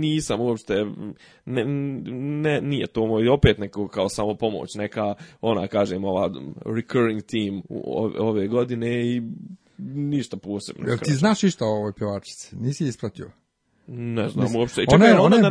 nisam nisam uopšte, ne, nije to moj, opet neko kao samo pomoć, neka, ona kažem, ova recurring team ove godine i ništa posebno. Jel ti znaš išta o ovoj pjevačici? Nisi ispratio? Ne znam Mislim, uopšte. čekaj, ona je, bila,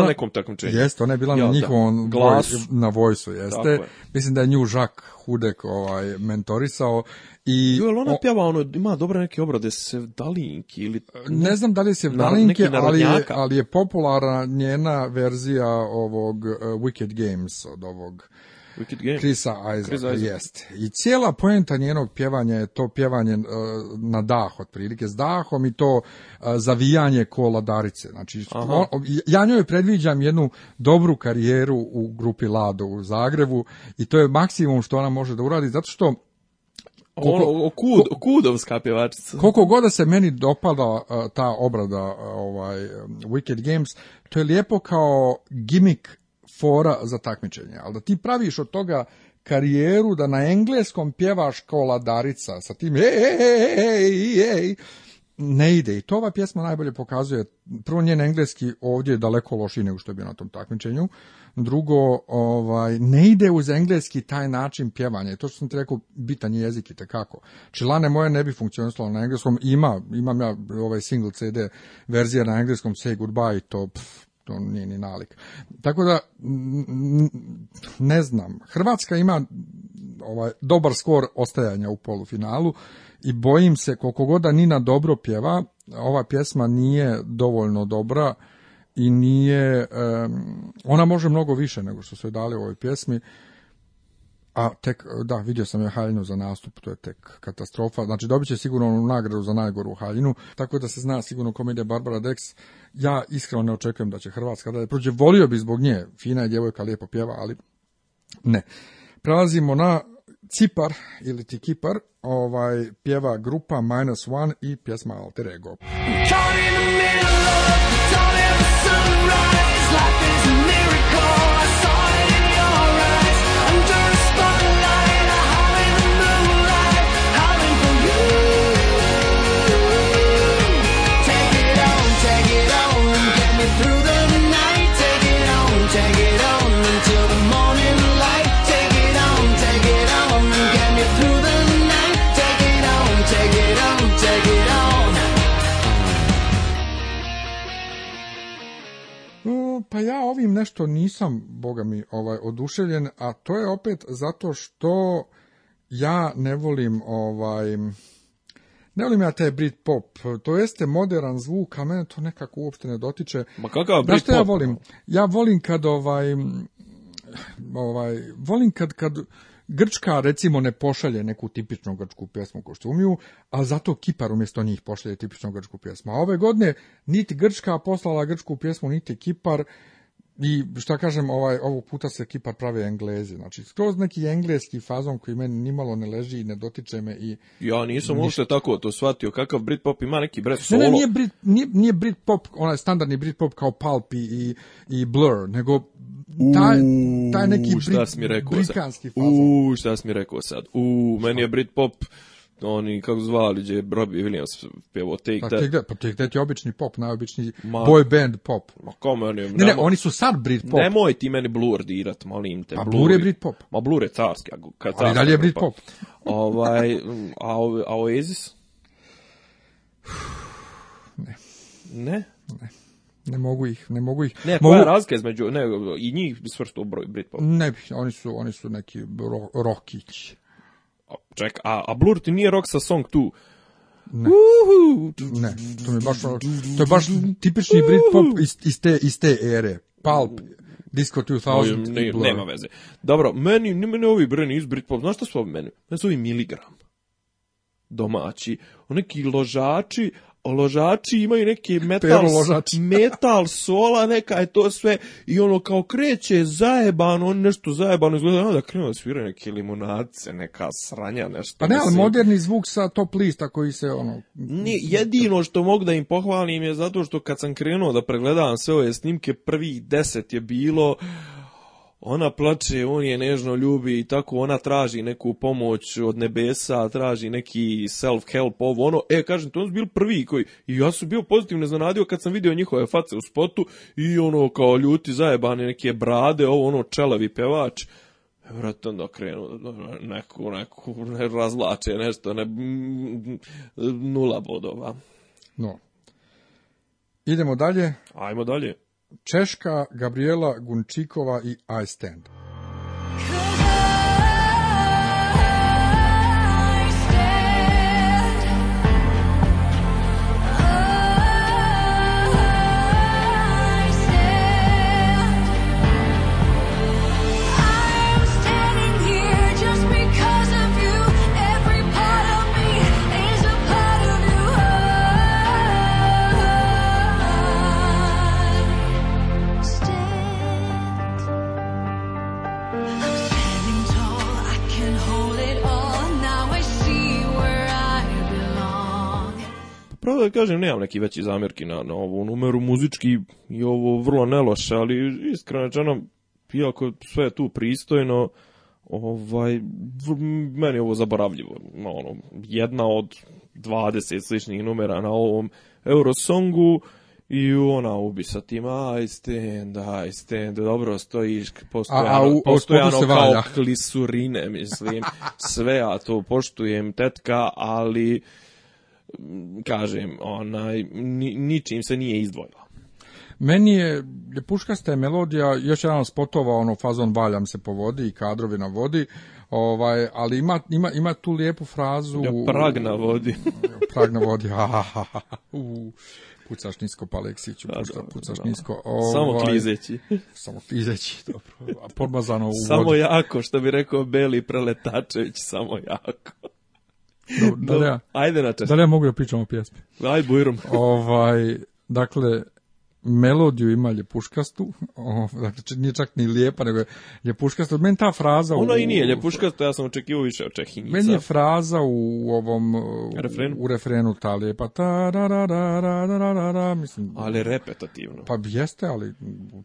na nekom, ona je Jeste, ona je bila na njihovom glas na vojsu, jeste. Mislim da je nju Žak Hudek ovaj mentorisao i Jo, ona o, pjeva ono ima dobre neke obrade Sevdalinki ili ne znam da li je Sevdalinki, ali je, ali je popularna njena verzija ovog uh, Wicked Games od ovog Wicked Krisa Jest. I cijela poenta njenog pjevanja je to pjevanje e, na dah, otprilike s dahom i to e, zavijanje kola darice. Znači, ja njoj predviđam jednu dobru karijeru u grupi Lado u Zagrebu i to je maksimum što ona može da uradi, zato što koliko, kud, pjevačica. Koliko god da se meni dopada e, ta obrada ovaj Wicked Games, to je lijepo kao gimmick fora za takmičenje. Ali da ti praviš od toga karijeru da na engleskom pjevaš kao darica sa tim ej, ej, ej, ne ide. I to ova pjesma najbolje pokazuje. Prvo, njen engleski ovdje je daleko loši nego što je bio na tom takmičenju. Drugo, ovaj, ne ide uz engleski taj način pjevanja. I to što sam ti rekao, bitan je jezik i tekako. Čilane moje ne bi funkcionisalo na engleskom. Ima, imam ja ovaj single CD verzija na engleskom Say Goodbye, to pff, nije ni nalik. Tako da, ne znam, Hrvatska ima ovaj, dobar skor ostajanja u polufinalu i bojim se koliko god da Nina dobro pjeva, ova pjesma nije dovoljno dobra i nije, ona može mnogo više nego što su joj dali u ovoj pjesmi a tek, da, vidio sam je haljinu za nastup, to je tek katastrofa. Znači, dobit će sigurno onu nagradu za najgoru haljinu, tako da se zna sigurno kom ide Barbara Dex. Ja iskreno ne očekujem da će Hrvatska da je prođe. Volio bi zbog nje, fina je djevojka, lijepo pjeva, ali ne. Prelazimo na Cipar ili ti Kipar, ovaj, pjeva grupa Minus One i pjesma Alter Ego. pa ja ovim nešto nisam, boga mi, ovaj, oduševljen, a to je opet zato što ja ne volim ovaj... Ne volim ja taj Britpop, pop, to jeste modern zvuk, a mene to nekako uopšte ne dotiče. Ma kakav Britpop? ja volim? Ja volim kad ovaj, ovaj, volim kad, kad Grčka recimo ne pošalje neku tipičnu grčku pjesmu ko što umiju, a zato Kipar umjesto njih pošalje tipičnu grčku pjesmu. A ove godine niti Grčka poslala grčku pjesmu, niti Kipar i šta kažem, ovaj, ovog puta se Kipar prave englezi. Znači, skroz neki engleski fazon koji meni nimalo ne leži i ne dotiče me. I, ja nisam ušte tako to shvatio. Kakav Britpop ima neki brez solo? Ne, nije, Brit, nije, Britpop, onaj standardni Britpop kao Pulp i, i Blur, nego taj, taj neki brit, šta si mi rekao britanski fazon. U, šta si mi rekao sad? U, meni je Britpop oni, kako zvali, gdje je Robbie Williams pjevo Take pa That. Take That, pa Take That je obični pop, najobični Ma, boy band pop. Ma kom, oni... ne, ne, oni su sad Britpop. Nemoj ti meni Blur dirat, molim te. Pa Blur, Blur je Britpop? Ma Blur je carski. Ali Ali dalje je Britpop? ovaj, a, a Oasis? Ne. Ne? Ne ne mogu ih, ne mogu ih. Ne, mogu... koja razlika između, ne, i njih svrstu u broj Britpop? Ne, oni su, oni su neki ro, rokić. Ček, a, a Blur ti nije rok sa Song tu? Ne. Uhu. ne, to mi baš, ono- to je baš tipični Britpop iz, iz, te, iz te ere. Pulp, Disco 2000 ne, Nema veze. Dobro, meni, meni ovi brani iz Britpop, znaš što su ovi meni? Ne su ovi miligram domaći, oneki ložači, ložači imaju neki metal, metal sola, neka je to sve i ono kao kreće zajebano, on nešto zajebano izgleda, onda krenu da svira neke limonace neka sranja, nešto. Pa ne, moderni zvuk sa top lista koji se ono... Ni, jedino što mogu da im pohvalim je zato što kad sam krenuo da pregledavam sve ove snimke, prvih deset je bilo ona plače, on je nežno ljubi i tako, ona traži neku pomoć od nebesa, traži neki self-help, ovo ono. E, kažem, to su bili prvi koji, i ja sam bio pozitivno zanadio kad sam vidio njihove face u spotu i ono kao ljuti zajebane neke brade, ovo ono čelavi pevač. Vrat e, onda krenu, neku, neku, ne razlače nešto, ne, nula bodova. No. Idemo dalje. Ajmo dalje. Češka Gabriela Gunčikova i I kažem, nemam neki veći zamjerki na, na ovu numeru, ono, muzički i ovo vrlo neloše, ali iskreno rečeno, iako sve je tu pristojno, ovaj, meni je ovo zaboravljivo. Ono, jedna od 20 sličnih numera na ovom Eurosongu i ona ubi sa tim aj stand, stand, dobro stojiš postojano, a, postojano kao klisurine, mislim. Sve ja to poštujem, tetka, ali kažem, onaj, ni, ničim se nije izdvojila. Meni je ljepuškasta je melodija, još jedan spotova, ono, fazon valjam se po vodi i kadrovi na vodi, ovaj, ali ima, ima, ima tu lijepu frazu... Ja, prag vodi. prag na vodi, ha, pucaš nisko pa pucaš nisko. samo ovaj, klizeći. Samo klizeći, dobro. A podmazano u Samo jako, što bi rekao Beli Preletačević, samo jako. Da, da, li ja, Ajde, Da li ja mogu da pričam o pjesmi? Ajde, ovaj, dakle, melodiju ima ljepuškastu, o, dakle nije čak ni lijepa, nego je ljepuškastu. Meni ta fraza... Ona i nije ljepuškasta, ja sam očekivao više od Čehinjica. Meni je fraza u ovom... U, refrenu ta lijepa. Ta, ra, ra, ra, ra, ra, mislim, ali repetativno. Pa jeste, ali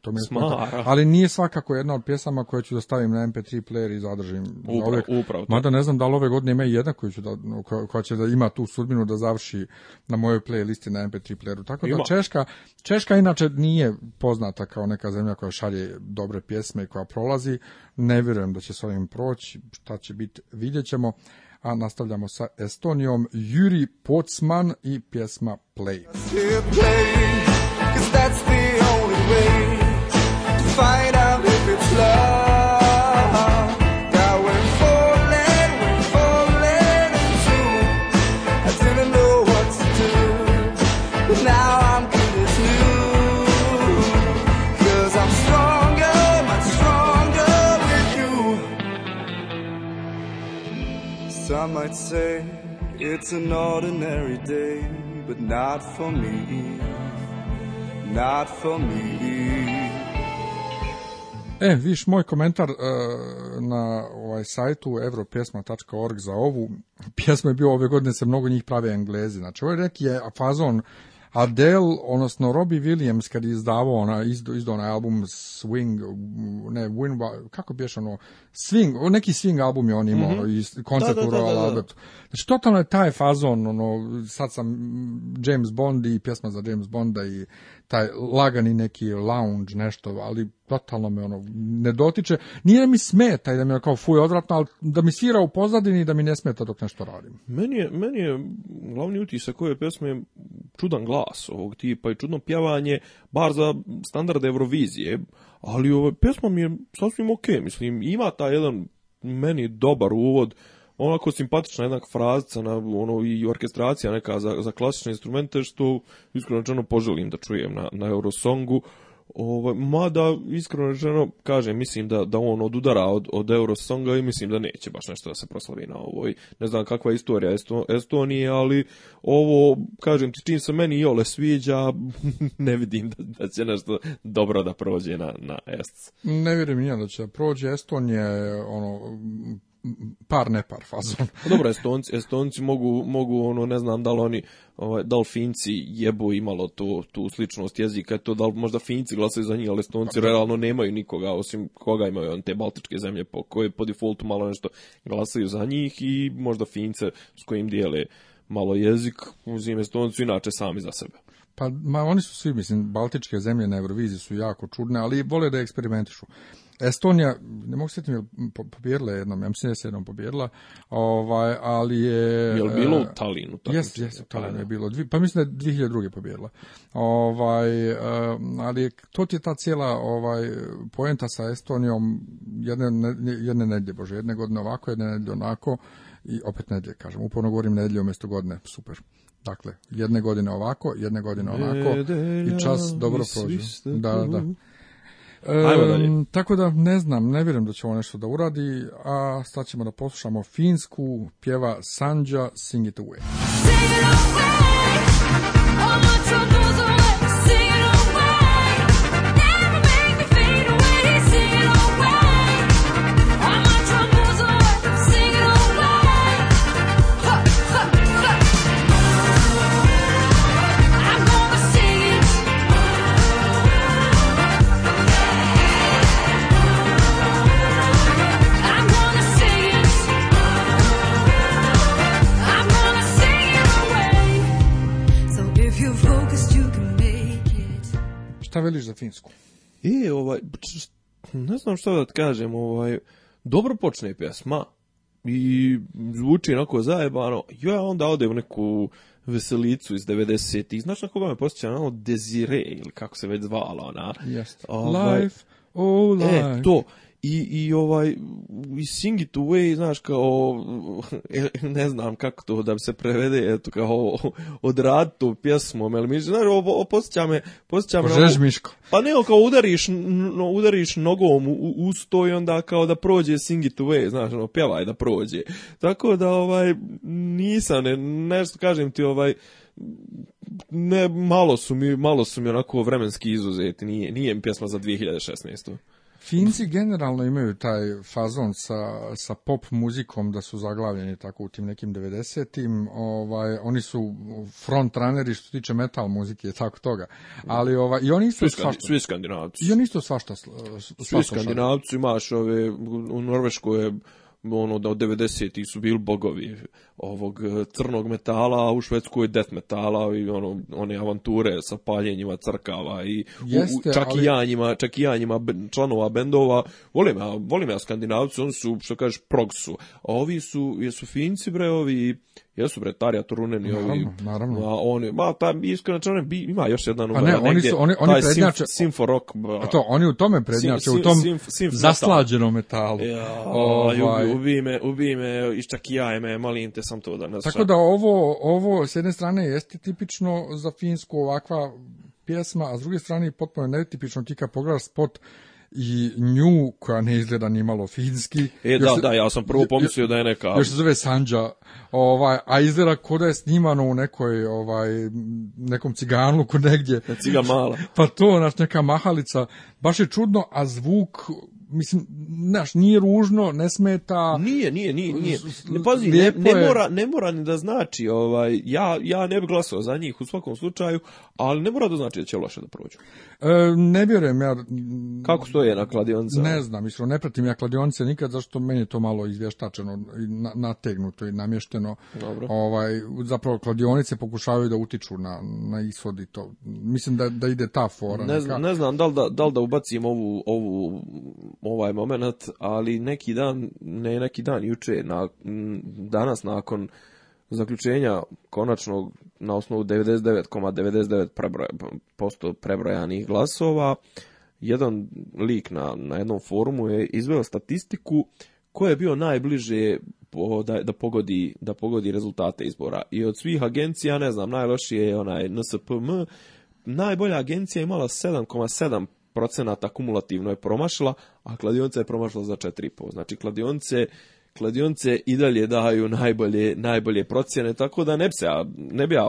to mi je Ali nije svakako jedna od pjesama koje ću da stavim na MP3 player i zadržim. Upravo, upravu upravo. Mada ne znam da li ove godine ima jedna koju ću da, koja će da ima tu sudbinu da završi na mojoj playlisti na MP3 playeru. Tako da Češka, Češka Inače, nije poznata kao neka zemlja koja šalje dobre pjesme i koja prolazi. Ne vjerujem da će s ovim proći, šta će biti, vidjet ćemo. A nastavljamo sa Estonijom, Juri Pocman i pjesma Play. I might say it's an ordinary day, but not for me, not for me. E, viš moj komentar uh, na ovaj sajtu europjesma.org za ovu pjesmu je bio ove godine se mnogo njih prave englezi. Znači, ovaj reki je fazon Adele, odnosno Robbie Williams kad je izdavao ona izdo, onaj album Swing ne Win kako bi ono Swing, neki Swing album je on imao mm -hmm. Ono, i koncert u Royal Znači totalno je taj fazon ono sad sam James Bond i pjesma za James Bonda i taj lagani neki lounge nešto, ali totalno me ono ne dotiče. Nije da mi smeta i da mi je kao fuj odvratno, ali da mi svira u pozadini i da mi ne smeta dok nešto radim. Meni je, meni je glavni utisak ove pesme čudan glas ovog tipa i čudno pjevanje, bar za standarde Eurovizije, ali ova pesma mi je sasvim ok, mislim, ima taj jedan meni dobar uvod, onako simpatična jedna frazica na, ono, i orkestracija neka za, za klasične instrumente što iskreno rečeno poželim da čujem na, na Eurosongu. Ovaj, mada, iskreno rečeno, kažem, mislim da, da on odudara od, od Eurosonga i mislim da neće baš nešto da se proslavi na ovoj. Ne znam kakva je istorija Esto, Estonije, ali ovo, kažem ti, čim se meni ole sviđa, ne vidim da, da će nešto dobro da prođe na, na Est. Ne vjerujem ja da će prođe. Estonija ono, par par fazon. Pa dobro, Estonci, mogu, mogu ono, ne znam da li oni, ovaj, da Finci jebu imalo tu tu sličnost jezika, to da li možda Finci glasaju za njih, ali Estonci pa realno nemaju nikoga, osim koga imaju on, te baltičke zemlje po, koje po defaultu malo nešto glasaju za njih i možda Fince s kojim dijele malo jezik, uzim Estoncu inače sami za sebe. Pa ma, oni su svi, mislim, baltičke zemlje na Euroviziji su jako čudne, ali vole da eksperimentišu. Estonija, ne mogu sjetiti, li je jednom, ja mislim da se jednom pobjerila, ovaj, ali je... Je li bilo u eh, Talinu? Jes, jes, u Talinu je pa, bilo, pa mislim da je 2002. pobjerila. Ovaj, eh, ali to ti je ta cijela ovaj, poenta sa Estonijom, jedne, jedne nedlje, bože, jedne godine ovako, jedne nedlje onako, i opet nedlje, kažem, uporno govorim nedlje umjesto godine, super. Dakle, jedne godine ovako, jedne godine onako i čas dobro prođe. Da, da tako da ne znam, ne vjerujem da će ovo nešto da uradi, a sad ćemo da poslušamo Finsku, pjeva Sanja Sing Sing it away, veliš za Finsku? I, ovaj, ne znam što da ti kažem, ovaj, dobro počne pjesma i zvuči onako zajebano, ja onda odem u neku veselicu iz 90-ih, znaš na koga me posjeća, ono Desiree ili kako se već zvala ona. Yes. Ovaj, life, oh life. E, to, i, i ovaj i sing it away, znaš, kao e, ne znam kako to da se prevede, eto, kao odrad to pjesmom, ali mi, znaš, ovo, posjeća me, posjeća me... miško. Pa ne, kao udariš, no, udariš nogom u, u sto i onda kao da prođe sing it away, znaš, ono, pjevaj da prođe. Tako da, ovaj, nisam, ne, nešto kažem ti, ovaj, ne, malo su mi, malo su mi onako vremenski izuzeti, nije, nije mi pjesma za 2016. Finci generalno imaju taj fazon sa, sa pop muzikom da su zaglavljeni tako u tim nekim 90-im. Ovaj, oni su front runneri što tiče metal muzike i tako toga. Ali ovaj, i oni su svašta... Svi skandinavci. I svašta svi skandinavci imaš ove, u Norveškoj je ono da od 90 su bili bogovi ovog e, crnog metala, a u Švedsku je death metala i ono one avanture sa paljenjima crkava i Jeste, u, čak ali... i njima, čak i njima članova bendova. Volim ja, volim ja Skandinavci, oni su što kažeš prog A ovi su jesu Finci bre, ovi Jesu bre Tarija Turunen i ovi. Naravno, naravno. oni, ma ta iskreno ima još jedan Pa ne, oni su oni oni prednjače. Simforok. A to oni u tome prednjače, u tom zaslađenom metalu. Ja, ovaj. ubi, me, ubi me, iščakijaj me, molim te sam to da ne Tako da ovo ovo s jedne strane jeste tipično za finsku ovakva pjesma, a s druge strane potpuno netipično ti kad spot i nju, koja ne izgleda ni malo finski. E, da, da, ja sam prvo pomislio da je neka... Još se zove Sanđa, ovaj, a izgleda kod je snimano u nekoj, ovaj, nekom kod negdje. ciga mala. pa to, naš neka mahalica, baš je čudno, a zvuk mislim, znaš, nije ružno, ne smeta. Nije, nije, nije, nije. Ne, pazi, ne, mora, ne mora ni da znači, ovaj, ja, ja ne bih glasao za njih u svakom slučaju, ali ne mora da znači da će loše da prođu. E, ne vjerujem ja. Kako stoje na kladionce? Ne znam, mislim, ne pratim ja kladionice nikad, zašto meni je to malo izvještačeno, i nategnuto i namješteno. Dobro. Ovaj, zapravo, kladionice pokušavaju da utiču na, na ishod i to. Mislim da, da ide ta fora. Ne, znam, ne znam da li da, da, ubacim ovu, ovu ovaj moment, ali neki dan, ne neki dan, juče, na, danas nakon zaključenja konačnog na osnovu 99,99% ,99 prebrojanih glasova, jedan lik na, na jednom forumu je izveo statistiku koja je bio najbliže da, da, pogodi, da pogodi rezultate izbora. I od svih agencija, ne znam, najlošije je onaj NSPM, najbolja agencija imala 7,7 procenata kumulativno je promašila, a kladionica je promašila za 4,5. Znači kladionice kladionice i dalje daju najbolje, najbolje procjene, tako da ne bi, se, ne bi ja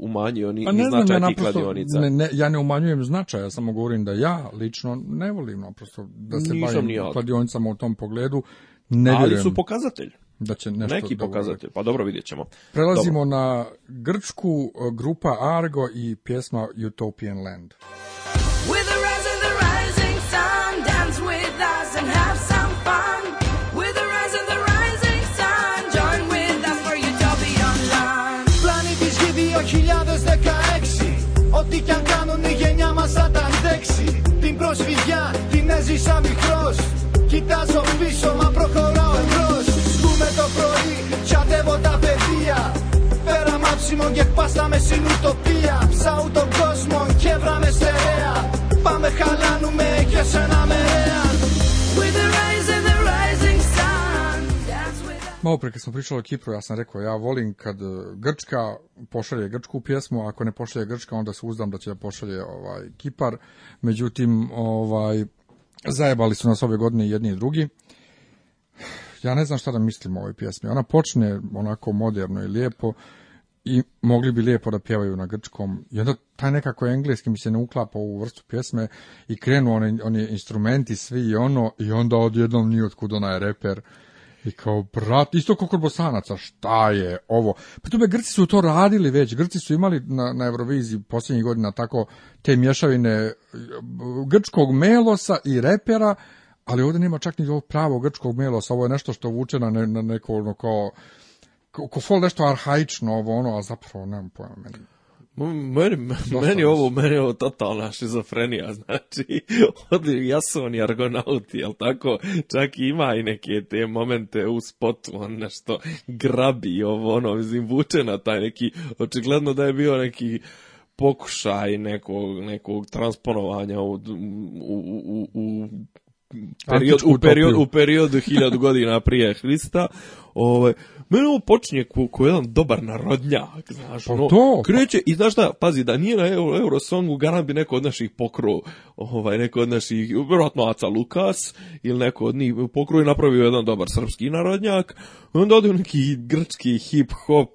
umanjio ni, pa značaj ja kladionica. ne, ja ne umanjujem značaj, ja samo govorim da ja lično ne volim naprosto da se Nisam bavim kladionicama u tom pogledu. Ne Ali su pokazatelj. Da će nešto Neki pokazatelj, pa dobro vidjet ćemo. Prelazimo na Grčku, grupa Argo i pjesma Utopian Land. 2016 Ό,τι κι αν κάνουν η γενιά μας θα τα αντέξει Την προσφυγιά την έζησα μικρός Κοιτάζω πίσω μα προχωράω εμπρός Σκούμε το πρωί, τσαντεύω τα παιδεία Πέρα μάψιμο και πάστα με συνουτοπία Ψάου τον κόσμο και βράμε στερεά Πάμε χαλάνουμε και σε ένα μερέα With the Malo pre kad smo pričali o Kipru, ja sam rekao, ja volim kad e, Grčka pošalje Grčku pjesmu, ako ne pošalje Grčka, onda se uzdam da će da pošalje ovaj, Kipar. Međutim, ovaj, zajebali su nas ove godine jedni i drugi. Ja ne znam šta da mislim o ovoj pjesmi. Ona počne onako moderno i lijepo i mogli bi lijepo da pjevaju na grčkom. I onda taj nekako engleski mi se ne uklapa u vrstu pjesme i krenu oni, oni instrumenti svi i ono i onda odjednom ni otkud ona je reper i kao, brat, isto kako bosanaca, šta je ovo? Pa tu Grci su to radili već, Grci su imali na, na Euroviziji posljednjih godina tako te mješavine grčkog melosa i repera, ali ovdje nema čak ni ovog pravog grčkog melosa, ovo je nešto što vuče na, na neko ono kao, nešto arhaično ovo ono, a zapravo nemam pojma meni. Meni, meni, ovo, meni ovo totalna šizofrenija, znači, odliv Jason i Argonauti, jel tako? Čak ima i neke te momente u spotu, on nešto grabi, ovo ono, mislim, vuče na taj neki, očigledno da je bio neki pokušaj nekog, nekog transponovanja u, u, u, u period, u, period, u periodu hiljadu godina prije Hrista, ovaj, meni ovo počinje ko, jedan dobar narodnjak, znaš, pa no, kreće i znaš šta, pazi, da nije na Euro, Eurosongu, garan bi neko od naših pokro, ovaj, neko od naših, vjerojatno Aca Lukas, ili neko od njih pokro i napravio jedan dobar srpski narodnjak, onda ode neki grčki hip-hop,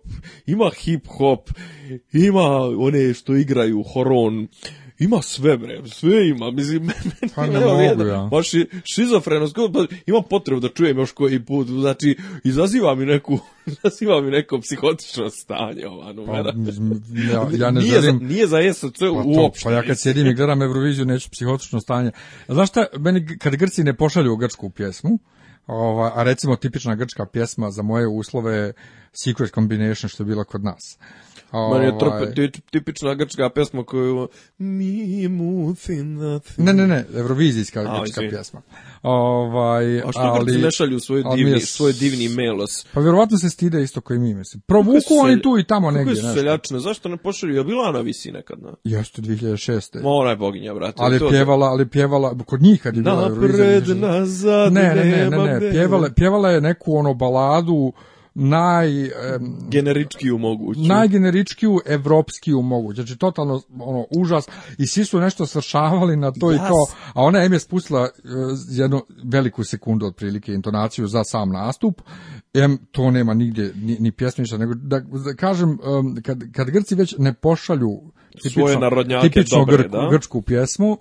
ima hip-hop, ima one što igraju horon, ima sve bre, sve ima, mislim, meni pa ne mogu, jedan, ja. baš šizofrenost, pa, imam potrebu da čujem još koji put, znači, izaziva mi neku, izaziva mi neko psihotično stanje ova numera. Pa, ja, ja ne nije, želim, za, nije za pa uopšte. To, pa ja kad sjedim i gledam Euroviziju neću psihotično stanje. Znaš šta, meni kad Grci ne pošalju grčku pjesmu, ova, a recimo tipična grčka pjesma za moje uslove Secret Combination što je bila kod nas. Ovaj. Meni je ovaj. tipična grčka pjesma koju mi Ne, ne, ne, evrovizijska grčka pjesma. Ovaj, A što ne šalju svoj divni, svoj divni melos? Pa vjerovatno se stide isto koji mi, mislim. Provuku oni tu i tamo negdje. Kako su seljačne, zašto ne pošalju? Je bila na Visi nekad? Na? Jeste, 2006. Ma boginja, brate. Ali pjevala, ali pjevala, kod njih kad je bila ne, ne, ne, ne, ne, pjevala, pjevala je neku ono baladu naj um, generički moguću. Najgeneričkiju evropskiju moguću. Znači totalno ono užas i svi su nešto svršavali na to i to, a ona em je spustila eh, jednu veliku sekundu otprilike intonaciju za sam nastup. Em to nema nigdje ni, ni pjesmi nego da, kažem kad kad Grci već ne pošalju tipično, svoje narodnjake dobre, grčku pjesmu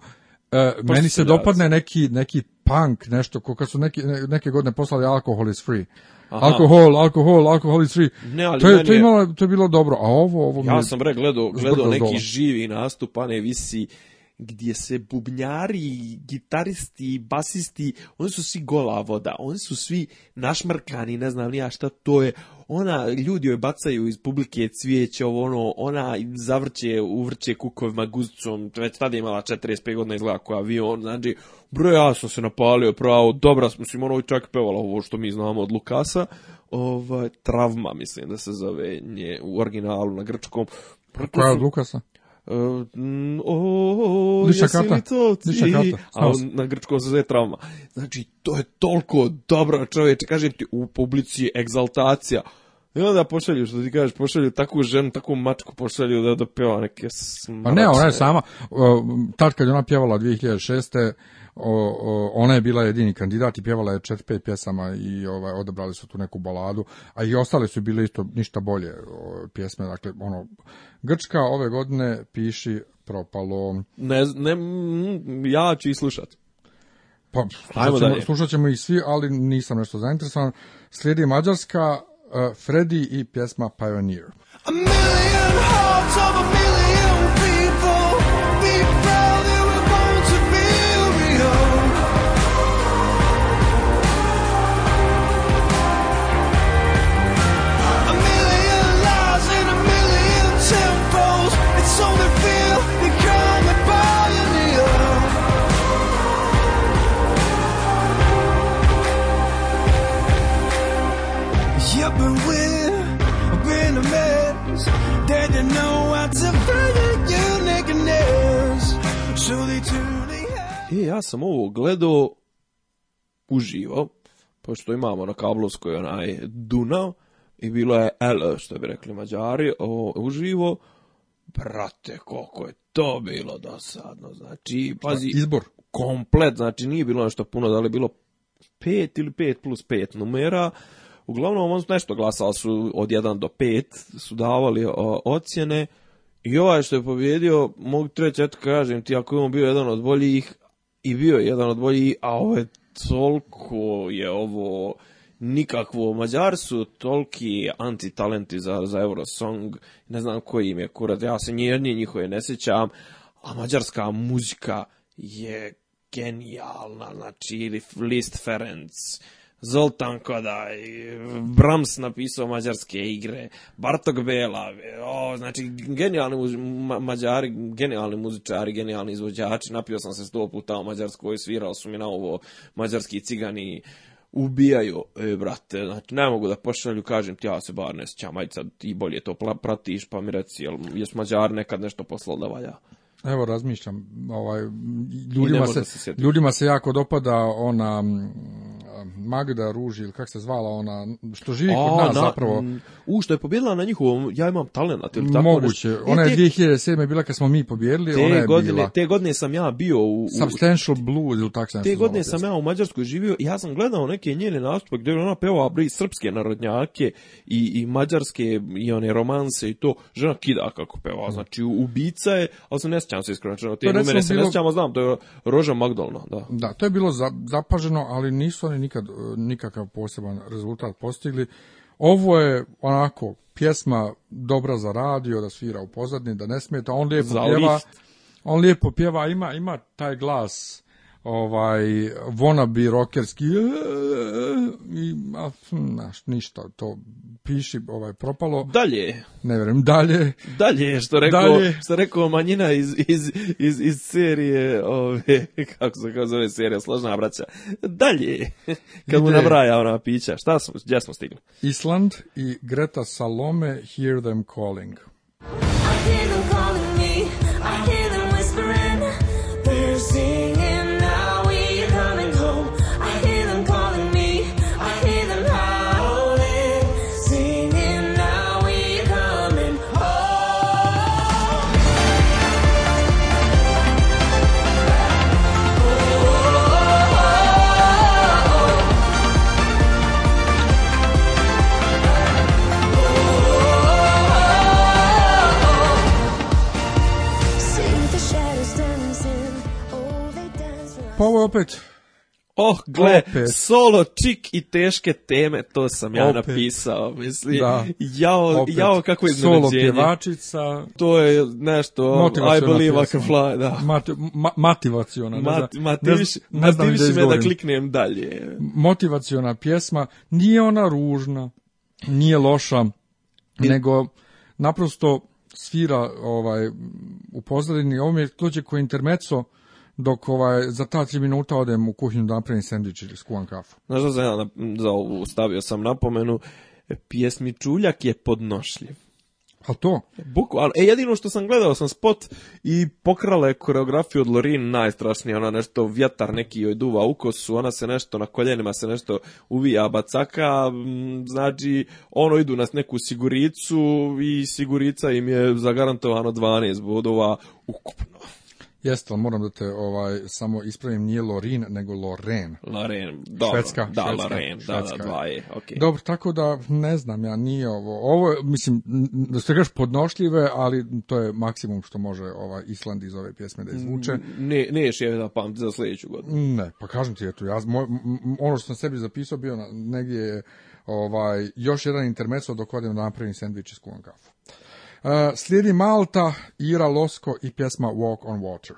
eh, pa meni se dopadne neki, neki punk, nešto, kako su neki, neke godine poslali Alcohol is Free. Aha. alkohol, alkohol, alkohol i svi. Ne, ali to, je, to, to je bilo dobro, a ovo... ovo ja sam bre gledao, gledao neki živi nastup, a ne visi gdje se bubnjari, gitaristi, basisti, oni su svi gola voda, oni su svi našmrkani, ne znam nija šta to je. Ona, ljudi joj bacaju iz publike cvijeće, ovo ono, ona zavrće, uvrće kukovima, guzicom, već tada je imala 45 godina izgleda koja avion, znači, bro, ja sam se napalio, pravo, dobra, mislim, ono čak pevala ovo što mi znamo od Lukasa, ovaj, travma, mislim da se zove nje u originalu na grčkom. Koja od Lukasa? Ehm, o, jesi li to ti? A na grčko se zove trauma. Znači, to je toliko dobro čoveče, kažem ti, u publici je egzaltacija. I onda pošalju, što ti kažeš, pošalju takvu ženu, takvu mačku pošalju da, je dopeva neke smrce. Pa ne, ona je sama, tad kad je ona pjevala 2006. O, o, ona je bila jedini kandidat i pjevala je 4-5 pjesama i ovaj odabrali su tu neku baladu, a i ostale su bile isto ništa bolje pjesme, dakle ono Grčka ove godine piši propalo. Ne, ne ja ću i slušati. Pa, slušat ćemo, slušat ćemo ih svi, ali nisam nešto zainteresovan. Slijedi Mađarska, uh, Freddy i pjesma Pioneer. A million hearts of a gledao uživo, pošto imamo na kablovskoj onaj Dunav i bilo je L, što bi rekli mađari, o, uživo, brate, koliko je to bilo dosadno, znači, pazi, izbor komplet, znači nije bilo nešto puno, da li bilo 5 ili 5 plus 5 numera, uglavnom on nešto glasali su od 1 do 5, su davali o, ocjene, i ovaj što je pobjedio, mogu treći, eto kažem ti, ako je on bio jedan od boljih, i bio je jedan od boljih, a ovo je toliko je ovo nikakvo Mađari mađarsu toliki antitalenti za, za Eurosong, ne znam koji im je kurat, ja se nije njihove ne sjećam, a mađarska muzika je genijalna, znači List Ferenc, Zoltan Kodaj, Brahms napisao mađarske igre, Bartok Bela, o, znači genijalni mađari, genijalni muzičari, genijalni izvođači, napio sam se sto puta u Mađarskoj, svirao su mi na ovo mađarski cigani, ubijaju, e, brate, znači ne mogu da pošalju, kažem ti, ja se bar ne sjećam, ajde sad ti bolje to pratiš, pa mi reci, jel, jes Mađar nekad nešto poslao da valja? Evo razmišljam, ovaj, ljudima, se, se ljudima se jako dopada ona Magda Ruži ili kak se zvala ona što živi kod nas zapravo. Mm, u što je pobjedila na njihovom ja imam talent ili tako Moguće. Nešto. Ona je 2007 bila kad smo mi pobjedili, ona je godine, bila. Te godine sam ja bio u, Substantial ili tako Te godine sam ja u Mađarskoj živio i ja sam gledao neke njene nastupe gdje ona peva bre, srpske narodnjake i, i mađarske i one romanse i to. Žena kida kako peva, mm. znači ubica je, ali sam ne sjećam se iskreno, znači ono te to se ne znam, to je Roža Magdalna, da. Da, to je bilo zapaženo, ali nisu oni E, nikakav poseban rezultat postigli. Ovo je onako pjesma dobra za radio, da svira u pozadini, da ne smeta, on lijepo pjeva. On lijepo pjeva, ima, ima taj glas ovaj wannabe rockerski e, e, e", i a, hm, naš, ništa to piši ovaj propalo dalje ne vjerujem dalje dalje što rekao dalje. što rekao manjina iz, iz, iz, iz serije ove kako se kaže serija složna braća dalje kad mu nabraja ona pića šta smo gdje smo stigli Island i Greta Salome Hear Them Calling I opet? Oh, gle, opet. solo, čik i teške teme, to sam ja opet. napisao, mislim. Da. Jao, opet. jao kako je Solo pjevačica. To je nešto, I believe I can fly, da. Mati, motivaciona. Mat, ne mativiš, me da kliknem dalje. Motivaciona pjesma, nije ona ružna, nije loša, I... nego naprosto svira ovaj u pozadini, ovo mi je dođe koji intermeco, dok ovaj, za ta tri minuta odem u kuhinju da napravim sandvič ili skuvam kafu. Znaš da sam ja za ovu stavio sam napomenu, Pjesmi Čuljak je podnošljiv. A to? Bukvalno. E, jedino što sam gledao sam spot i pokrala je koreografiju od Lorin najstrašnije, ona nešto vjetar neki joj duva u kosu, ona se nešto na koljenima se nešto uvija bacaka, znači ono idu na neku siguricu i sigurica im je zagarantovano 12 bodova ukupno. Jeste, ali moram da te ovaj, samo ispravim, nije Lorin, nego Loren. Loren, dobro. Švedska, da, švedska, Loren, da, da, dva je, Dobro, tako da ne znam, ja nije ovo, ovo je, mislim, da ste gaš podnošljive, ali to je maksimum što može ovaj Island iz ove pjesme da izvuče. Ne, ne je da pamti za sljedeću godinu. Ne, pa kažem ti, ja, moj, ono što sam sebi zapisao bio na, negdje je ovaj, još jedan intermezzo dok odem da napravim sandvič s kafu. Eh, slijedi Malta, Ira Losko i pjesma Walk on Water.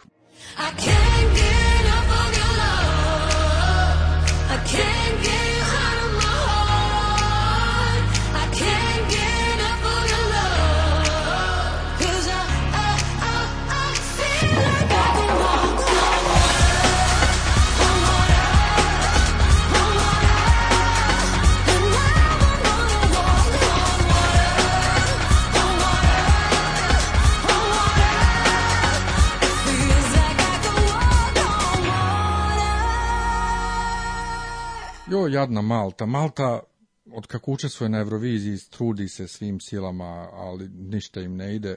Jo, jadna Malta. Malta od kako učestvuje na Euroviziji trudi se svim silama, ali ništa im ne ide.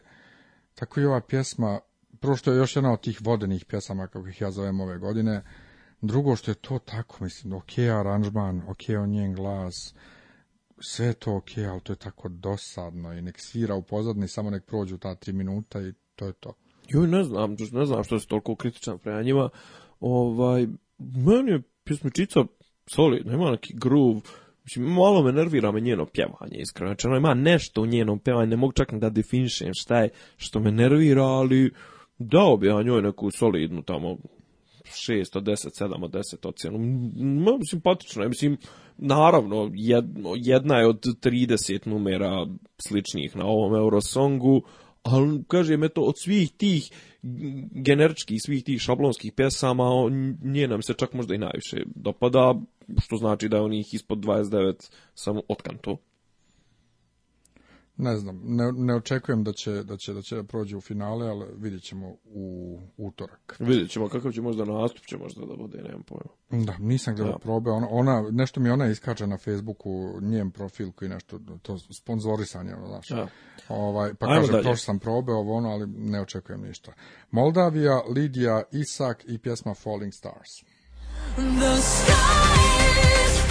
Tako i ova pjesma, prvo što je još jedna od tih vodenih pjesama, kako ih ja zovem ove godine, drugo što je to tako, mislim, ok aranžman, ok on njen glas, sve to ok, ali to je tako dosadno i nek svira u pozadni, samo nek prođu ta tri minuta i to je to. Jo, ne znam, ne znam što se toliko kritičan prema njima. Ovaj, meni je pjesmičica solidno, ima neki groove, Mislim, malo me nervira me njeno pjevanje, iskreno. Znači, ono ima nešto u njenom pjevanju, ne mogu čak da definišem šta je što me nervira, ali dao bi ja njoj neku solidnu tamo 6 od 10, 7 od 10 ocjenu. simpatično mislim, naravno, jedna je od 30 numera sličnih na ovom Eurosongu, ali, kažem, eto, od svih tih generički svih tih šablonskih pesama, nije nam se čak možda i najviše dopada, što znači da je onih ispod 29 samo otkanto ne znam, ne, ne očekujem da će, da će, da će prođe u finale, ali vidjet ćemo u utorak. Vidjet ćemo kakav će možda nastup možda da bude, nemam pojma. Da, nisam gledao probe, ona, ona, nešto mi ona iskače na Facebooku, njen profil koji nešto, to sponzorisanje, ono, Ovaj, pa Ajmo kažem, sam probe, ovo ono, ali ne očekujem ništa. Moldavija, Lidija, Isak i pjesma Falling Stars. The sky is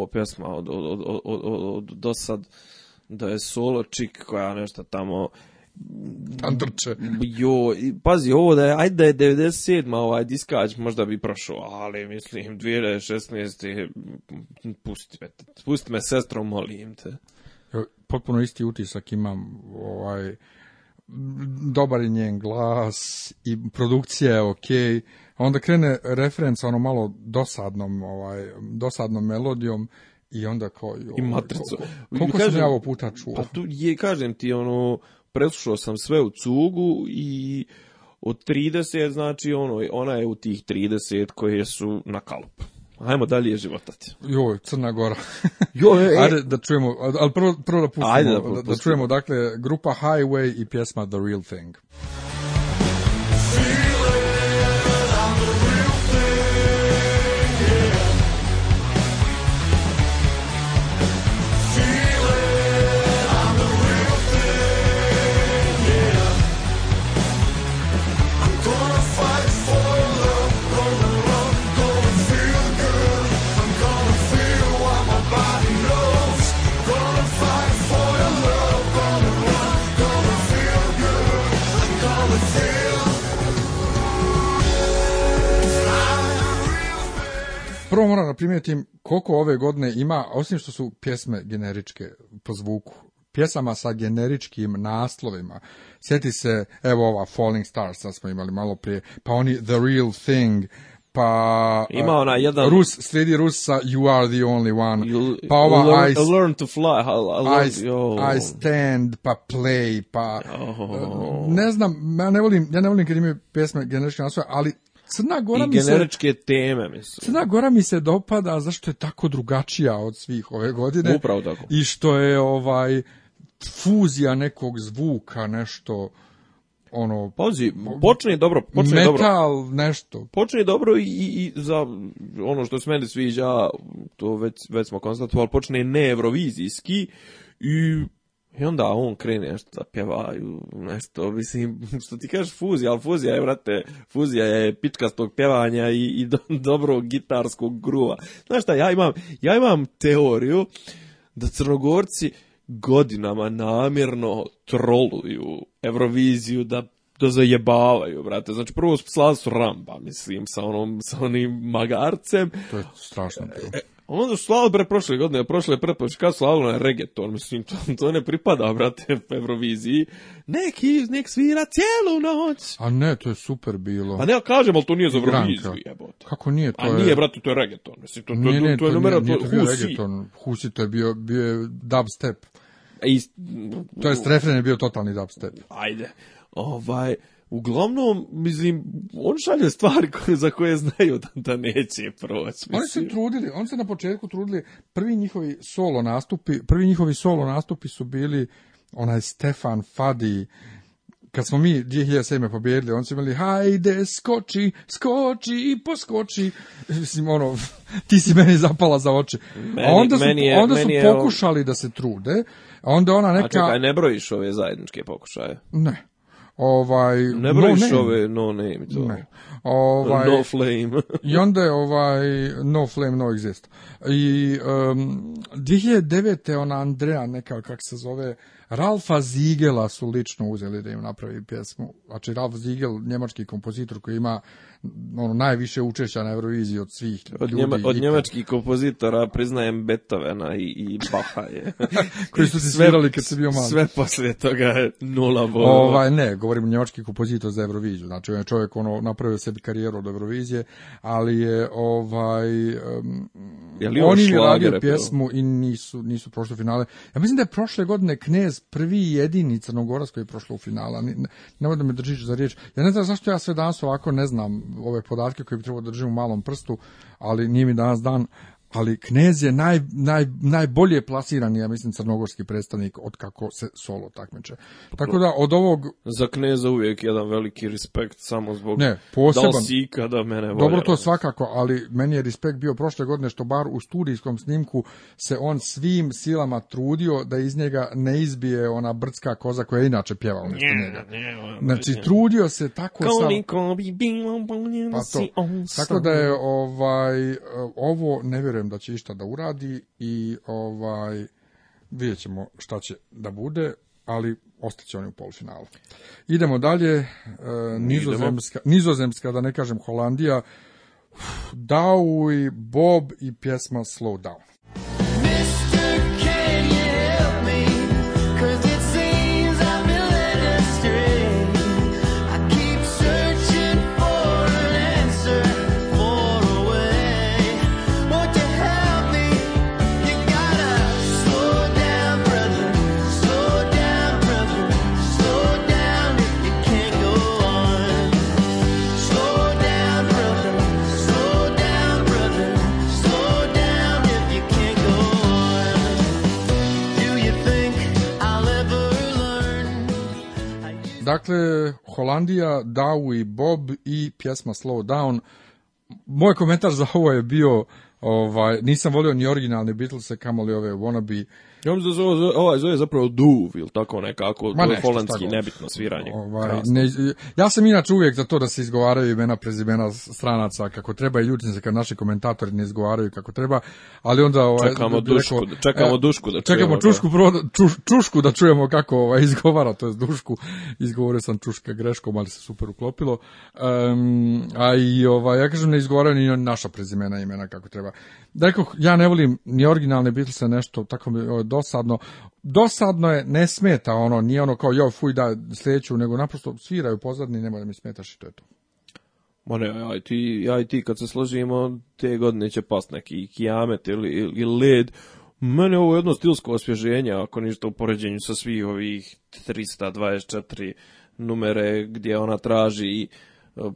ovo pjesma od, od, od, od, od do sad, da je solo čik koja nešto tamo Tandrče. Jo, pazi, ovo da je, ajde da je 97. ovaj diskač možda bi prošao, ali mislim 2016. Pusti me, pusti me sestro, molim te. Potpuno isti utisak imam, ovaj, dobar je njen glas i produkcija je okej. Okay onda krene refren sa ono malo dosadnom, ovaj, dosadnom melodijom i onda kao... I ovaj, matricu. Koliko kažem, sam ja ovo puta čuo? Pa tu je, kažem ti, ono, preslušao sam sve u cugu i od 30, znači, ono, ona je u tih 30 koje su na kalup. Ajmo dalje životati. Joj, Crna Gora. Joj, e, e, Ajde da čujemo, ali prvo, prvo da pustimo, Ajde da, da, da čujemo, dakle, grupa Highway i pjesma The Real Thing. prvo moram da koliko ove godine ima, osim što su pjesme generičke po zvuku, pjesama sa generičkim naslovima. Sjeti se, evo ova Falling Stars, sad smo imali malo prije, pa oni The Real Thing, pa ima e, ona jedan Rus slijedi Rusa You are the only one pa ova I, learn to fly I, I, stand pa play pa oh. E, ne znam ja ne volim ja ne volim kad imaju pjesme generičke naslove ali Crna Gora I mi se, teme, mislim. Crna Gora mi se dopada zašto je tako drugačija od svih ove godine. Upravo tako. I što je ovaj fuzija nekog zvuka, nešto ono pazi počne dobro počne metal, dobro metal nešto počne dobro i, i za ono što se meni sviđa to već već smo konstatovali počne neevrovizijski i i onda on krene nešto da pjevaju, nešto, mislim, što ti kažeš fuzija, ali fuzija je, vrate, fuzija je pičkastog pjevanja i, i do, dobrog gitarskog gruva. Znaš šta, ja imam, ja imam teoriju da crnogorci godinama namjerno troluju Euroviziju da da zajebavaju, brate. Znači, prvo s su Ramba, mislim, sa, onom, sa onim magarcem. To je strašno e, Onda su slavili, pre prošle godine, prošle pretprošle, pa kad slavili na reggaeton, mislim, to, to ne pripada, brate, Euroviziji. Neki, nek svira cijelu noć. A ne, to je super bilo. Pa ne, kažem, ali to nije za Euroviziju, jebote. Kako nije, to A je... nije, brate, to je reggaeton, mislim, to, to, nije, to, je numera, to, nije, to bio Husi. reggaeton, Husi, to je bio, bio dubstep. I, to je refren je bio totalni dubstep. Ajde, ovaj uglavnom, mislim, on šalje stvari koje, za koje znaju da, da neće proći. Oni se trudili, oni se na početku trudili, prvi njihovi solo nastupi, prvi njihovi solo nastupi su bili onaj Stefan Fadi, kad smo mi 2007. pobjedili, oni su imali hajde, skoči, skoči i poskoči. Mislim, ono, ti si meni zapala za oči. a onda su, onda su pokušali da se trude, onda ona neka... A ne brojiš ove zajedničke pokušaje? Ne. Ovaj, ne brojiš no ove no name to. Ovaj, no flame. I onda je ovaj no flame no exist. I um, 2009. ona Andrea, neka kak se zove Ralfa Zigela su lično uzeli da im napravi pjesmu. Znači Ralf Ziegel, njemački kompozitor koji ima ono najviše učešća na Euroviziji od svih od od njemačkih kompozitora priznajem Beethovena i, i Baha je. Koji su se svirali kad si bio mali. Sve poslije toga nula bolja. Ovaj, ne, govorim njemački kompozitor za Euroviziju. Znači on je čovjek ono, napravio sebi karijeru od Eurovizije, ali je ovaj... je li on oni je radio pjesmu i nisu, nisu prošli finale. Ja mislim da je prošle godine Knez prvi jedini crnogorac koji je prošlo u finala. Ne, ne, da me držiš za riječ. Ja ne znam zašto ja sve danas ovako ne znam ove podatke koje bi trebalo da držim u malom prstu, ali nije mi danas dan, ali Knez je naj, naj, najbolje plasirani, ja mislim, crnogorski predstavnik od kako se solo takmiče. Tako da od ovog... Za Kneza uvijek jedan veliki respekt samo zbog ne, poseban, da li si ikada mene Dobro to svakako, ali meni je respekt bio prošle godine što bar u studijskom snimku se on svim silama trudio da iz njega ne izbije ona brdska koza koja je inače pjeva umjesto njega. Ono, znači, trudio se tako sam... pa, pa Tako da je ovaj, ovo nevjerojatno vjerujem da će išta da uradi i ovaj vidjet ćemo šta će da bude, ali ostaće oni u polufinalu. Idemo dalje, e, nizozemska, nizozemska, da ne kažem Holandija, dau i Bob i pjesma Slow Down. Dakle, Holandija, Dau i Bob i pjesma Slow Down. Moj komentar za ovo je bio, ovaj, nisam volio ni originalne kamo kamoli ove wannabe ja mislim da se ovaj zove zapravo duv ili tako nekako, nebitno sviranje. Ovaj, ja sam inače uvijek za to da se izgovaraju imena prezimena stranaca kako treba i ljudi, se kad naši komentatori ne izgovaraju kako treba, ali onda... Ovaj, čekamo, da dušku, rekao, čekamo dušku da e, čujemo. Čekamo čušku, da čujemo kako ovaj, izgovara, to je dušku. Izgovorio sam čuška greškom, ali se super uklopilo. a i ovaj, ja kažem ne izgovaraju ni naša prezimena imena kako treba. Rekao, ja ne volim ni originalne Beatlese, nešto tako dosadno. Dosadno je, ne smeta ono, nije ono kao jo, fuj da sljedeću, nego naprosto sviraju pozadni, ne da mi smetaš i to je to. Ma ja i, ti, ja i ti kad se složimo, te godine će past neki kijamet ili, ili led. Mene ovo je jedno stilsko osvježenje, ako ništa u poređenju sa svih ovih 324 numere gdje ona traži i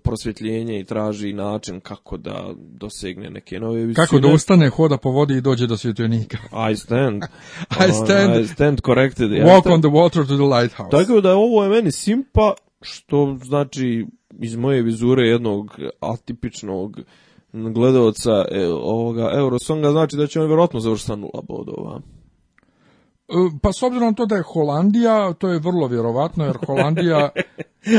prosvjetljenje i traži način kako da dosegne neke nove visine. Kako da ustane, hoda po vodi i dođe do svjetljenika. I stand. I ono, stand, I stand corrected. Walk on the water to the lighthouse. Tako da ovo je meni simpa, što znači iz moje vizure jednog atipičnog gledalca e, ovoga Eurosonga, znači da će on vjerojatno završiti sa nula bodova. E, pa s obzirom to da je Holandija, to je vrlo vjerovatno jer Holandija...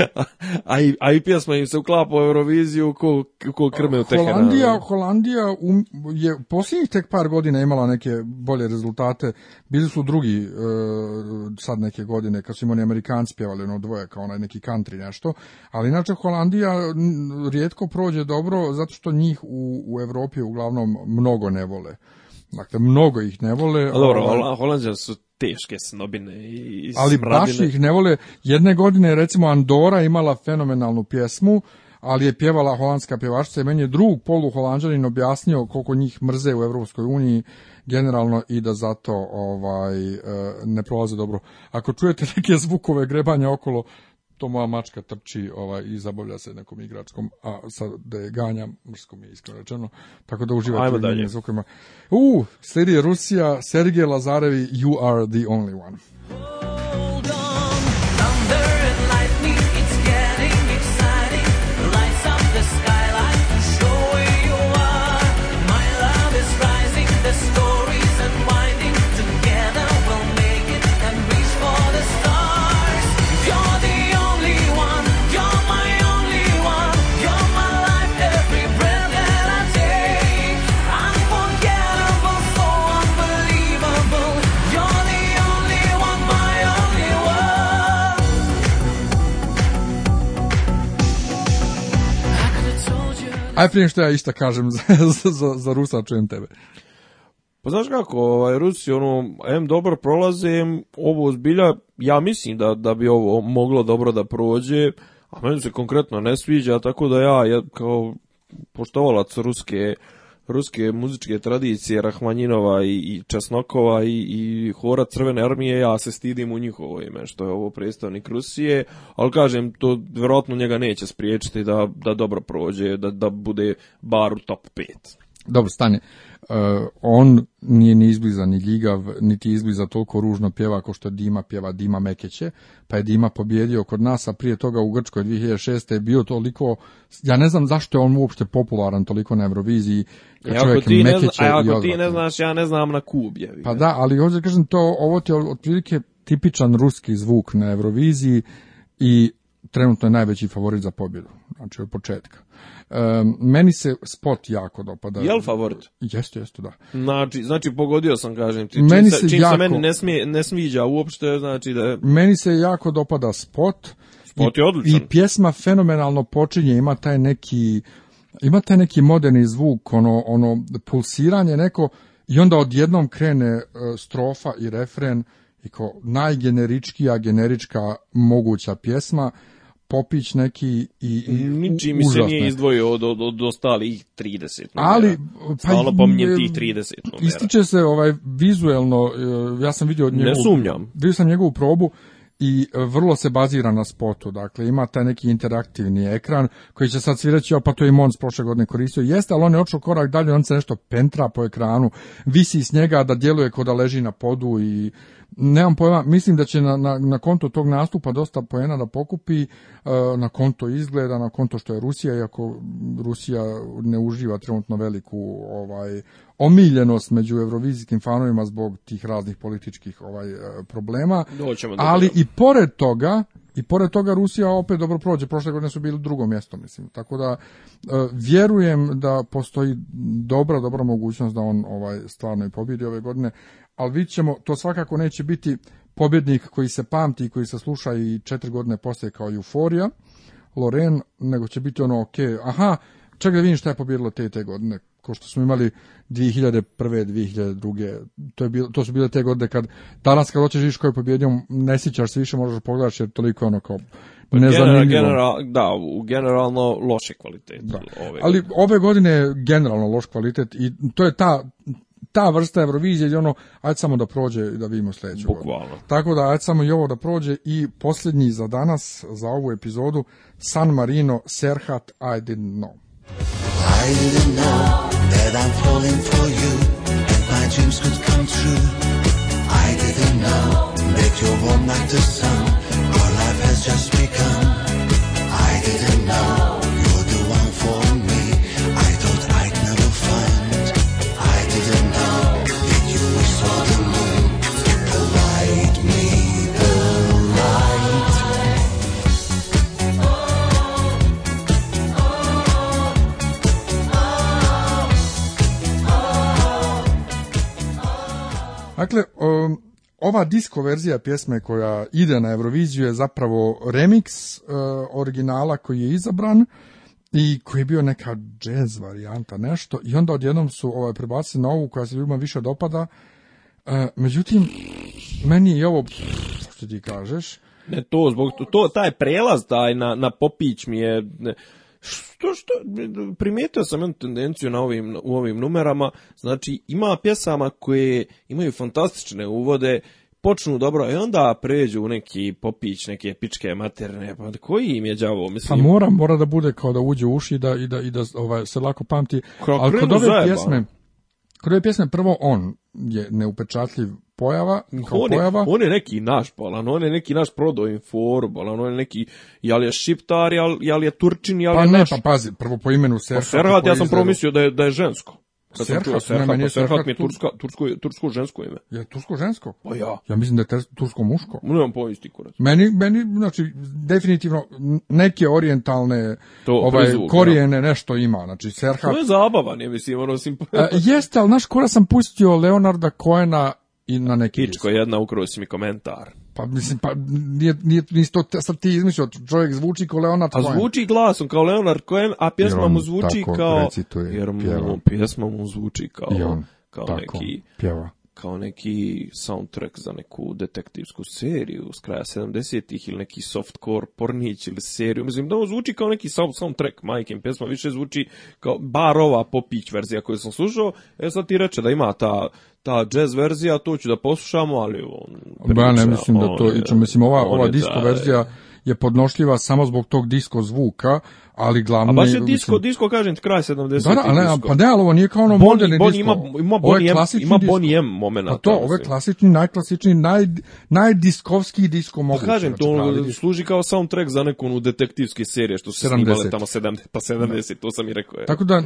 a, i, a i pjesma im se uklapa u Euroviziju ko, ko krme u Holandija, Holandija um, je posljednjih tek par godina imala neke bolje rezultate. Bili su drugi e, sad neke godine kad su imali Amerikanci pjevali ono dvoje kao onaj neki country nešto. Ali inače Holandija rijetko prođe dobro zato što njih u, u Europi uglavnom mnogo ne vole. Dakle, mnogo ih ne vole. Dobro, su teške snobine i Ali baš ih ne vole. Jedne godine, recimo, Andora imala fenomenalnu pjesmu, ali je pjevala holandska pjevačica i meni je drug polu holandžanin objasnio koliko njih mrze u Europskoj uniji generalno i da zato ovaj e, ne prolaze dobro. Ako čujete neke zvukove grebanja okolo, to moja mačka trči ovaj, i zabavlja se nekom igračkom, a sad da je ganjam, mrskom je iskreno rečeno, tako da uživa u njenim U, slijedi Rusija, Sergej Lazarevi, You are the only one. Aj prije što ja išta kažem za, za, za Rusa, čujem tebe. Pa znaš kako, ovaj, Rusi ono, em dobro prolaze, ovo zbilja, ja mislim da, da bi ovo moglo dobro da prođe, a meni se konkretno ne sviđa, tako da ja, ja kao poštovalac ruske ruske muzičke tradicije Rahmanjinova i, Časnokova i, i Hora Crvene armije, ja se stidim u njihovo ime, što je ovo predstavnik Rusije, ali kažem, to vjerojatno njega neće spriječiti da, da dobro prođe, da, da bude bar u top 5. Dobro, stane. on nije ni izbliza ni ljigav, niti izbliza toliko ružno pjeva kao što Dima pjeva Dima Mekeće, pa je Dima pobjedio kod nas, a prije toga u Grčkoj 2006. je bio toliko, ja ne znam zašto je on uopšte popularan toliko na Euroviziji, Mekeće a e, ako ti ne znaš, ja ne znam na je Pa da, ali hoće kažem to, ovo ti je otprilike tipičan ruski zvuk na Euroviziji i trenutno je najveći favorit za pobjedu, znači od početka meni se spot jako dopada. Jel favorit? Jeste, jeste, da. Znači, znači pogodio sam, kažem ti. Meni čim se, čim jako, se meni ne, smije, ne smiđa uopšte, znači da... Meni se jako dopada spot. Spot i, je odličan. I pjesma fenomenalno počinje, ima taj neki... Ima taj neki moderni zvuk, ono, ono pulsiranje neko i onda odjednom krene e, strofa i refren i kao najgeneričkija, generička moguća pjesma popić neki i, i mi se nije izdvojio od, od, ostalih 30 numera. Ali, pa, Stalo tih 30 numera. Ističe se ovaj, vizuelno, eh, ja sam vidio njega. Ne sumnjam. Vidio sam njegovu probu i eh, vrlo se bazira na spotu. Dakle, ima taj neki interaktivni ekran koji će sad svi reći, pa to je Mons prošle godine koristio. Jeste, ali on je otišao korak dalje, on se nešto pentra po ekranu, visi s njega da djeluje ko da leži na podu i Nemam pojma, mislim da će na, na, na konto tog nastupa dosta poena da pokupi, e, na konto izgleda, na konto što je Rusija, iako Rusija ne uživa trenutno veliku ovaj omiljenost među eurovizijskim fanovima zbog tih raznih političkih ovaj e, problema. ali i pored toga, i pored toga Rusija opet dobro prođe, prošle godine su bili drugo mjesto, mislim. Tako da e, vjerujem da postoji dobra, dobra mogućnost da on ovaj stvarno i pobjedi ove godine ali vidit ćemo, to svakako neće biti pobjednik koji se pamti i koji se sluša i četiri godine poslije kao euforija, Loren, nego će biti ono, ok, aha, čekaj da vidim šta je pobjedilo te te godine, ko što smo imali 2001. 2002. To, je bilo, to su bile te godine kad danas kad hoćeš viš je pobjedio, ne sjećaš se više, možeš pogledaš jer toliko ono kao pa nezanimljivo. General, da, generalno loše kvalitet. Ove Ali ove godine je generalno loš kvalitet i to je ta, ta vrsta Eurovizije je ono, ajde samo da prođe da vidimo sljedeću Bukvalno. Tako da, ajde samo i ovo da prođe i posljednji za danas, za ovu epizodu, San Marino, Serhat, I didn't know. I didn't know that I'm falling for you and my dreams could come true. I didn't know that you're warm like the sun, our life has just begun. Dakle, um, ova disco verzija pjesme koja ide na Euroviziju je zapravo remix uh, originala koji je izabran i koji je bio neka jazz varijanta, nešto, i onda odjednom su ovaj, prebacili na ovu koja se ljudima više dopada. Uh, međutim, meni je ovo, što ti kažeš, ne, to, zbog, to, taj prelaz taj na, na popić mi je, ne, što, što, primijetio sam jednu tendenciju na ovim, u ovim numerama, znači ima pjesama koje imaju fantastične uvode, počnu dobro i e onda pređu u neki popić, neke pičke materne, pa koji im je đavo, mislim. Pa mora, mora da bude kao da uđe u uši i da, i da, i da ovaj, se lako pamti, kod ove pjesme, kod ove pjesme prvo on je neupečatljiv pojava, kao on je, On je neki naš balan, on je neki naš prodojin foru balan, on je neki, jel je šiptar, jel, jel je turčin, jel pa je ne, naš. Pa pazi, prvo po imenu pa Serhat. Serhat, ja sam promislio da je, da je žensko. Kad Serhat, čuo Serhat, pa Serhat mi je turska, tursko, tursko žensko ime. Je tursko žensko? Pa ja. Ja mislim da je tursko muško. imam povijesti kurac. Meni, meni, znači, definitivno neke orijentalne ovaj, korijene ja. nešto ima. Znači, Serhat... To je zabavan, je mislim, ono simpatično. E, jeste, ali znaš, kora sam pustio Leonarda Koena i na neki Pičko list. jedna ukrosi mi komentar. Pa mislim, pa nije, nije, nije to sad ti izmislio, čovjek zvuči kao Leonard Cohen. A zvuči glasom kao Leonard Cohen, a pjesma mu zvuči tako, kao... Recituje, jer mu, pjesma mu zvuči kao, kao neki... pjeva kao neki soundtrack za neku detektivsku seriju s kraja 70-ih ili neki softcore pornić ili seriju. Mislim da on zvuči kao neki soundtrack, majke pesma više zvuči kao barova popić verzija koju sam slušao. E sad ti reče da ima ta ta jazz verzija, to ću da poslušamo, ali on... Priča, ja ne mislim da to Mislim, ova, ova disco verzija je podnošljiva samo zbog tog disko zvuka, ali glavno... A baš je disco, mislim, disco kažem, kraj 70. Da, da, ne, pa ne, ali ovo nije kao ono bon, moderni bon, disco. Ima, ima Bon M, ima momena. Pa to, ovo je klasični, najklasični, naj, najdiskovski disco pa moguće. Pa kažem, znači, to to služi kao soundtrack za neku ono, detektivske serije što su 70. snimale tamo 70, pa 70, to sam i rekao. Je. Tako da,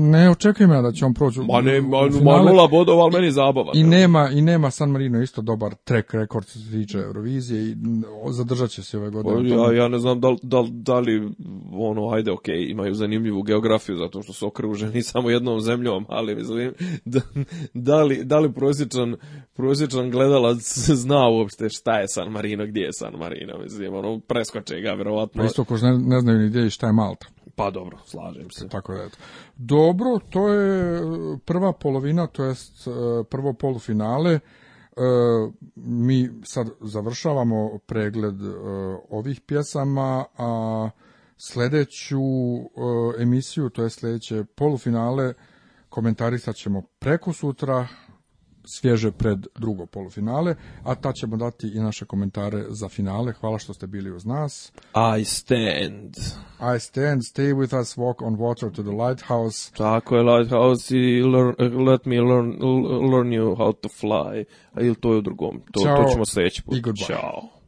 ne očekujem ja da će on proći Ma ne, ma, ma nula bodova, ali meni zabava. I nema, I nema San Marino isto dobar track rekord što se tiče Eurovizije i zadržat će se ove godine. Pa ja, ja ne znam da, da, da li ono ono, ajde, ok, imaju zanimljivu geografiju zato što su okruženi samo jednom zemljom, ali mislim, da, li, da li prosječan, prosječan gledalac zna uopšte šta je San Marino, gdje je San Marino, mislim, ono, preskoče ga, vjerovatno. Pa isto ko ne, ne znaju ni gdje i šta je Malta. Pa dobro, slažem se. Tako je dobro, to je e, prva polovina, to jest e, prvo polufinale, e, mi sad završavamo pregled ovih pjesama, a Sledeću e, emisiju, to je sledeće polufinale, komentarisat ćemo preko sutra, svježe pred drugo polufinale, a ta ćemo dati i naše komentare za finale. Hvala što ste bili uz nas. I stand. I stand, stay with us, walk on water to the lighthouse. Tako je, lighthouse learn, let me learn, learn you how to fly. Ili to je u drugom. To, to ćemo sljedeći put. Ćao.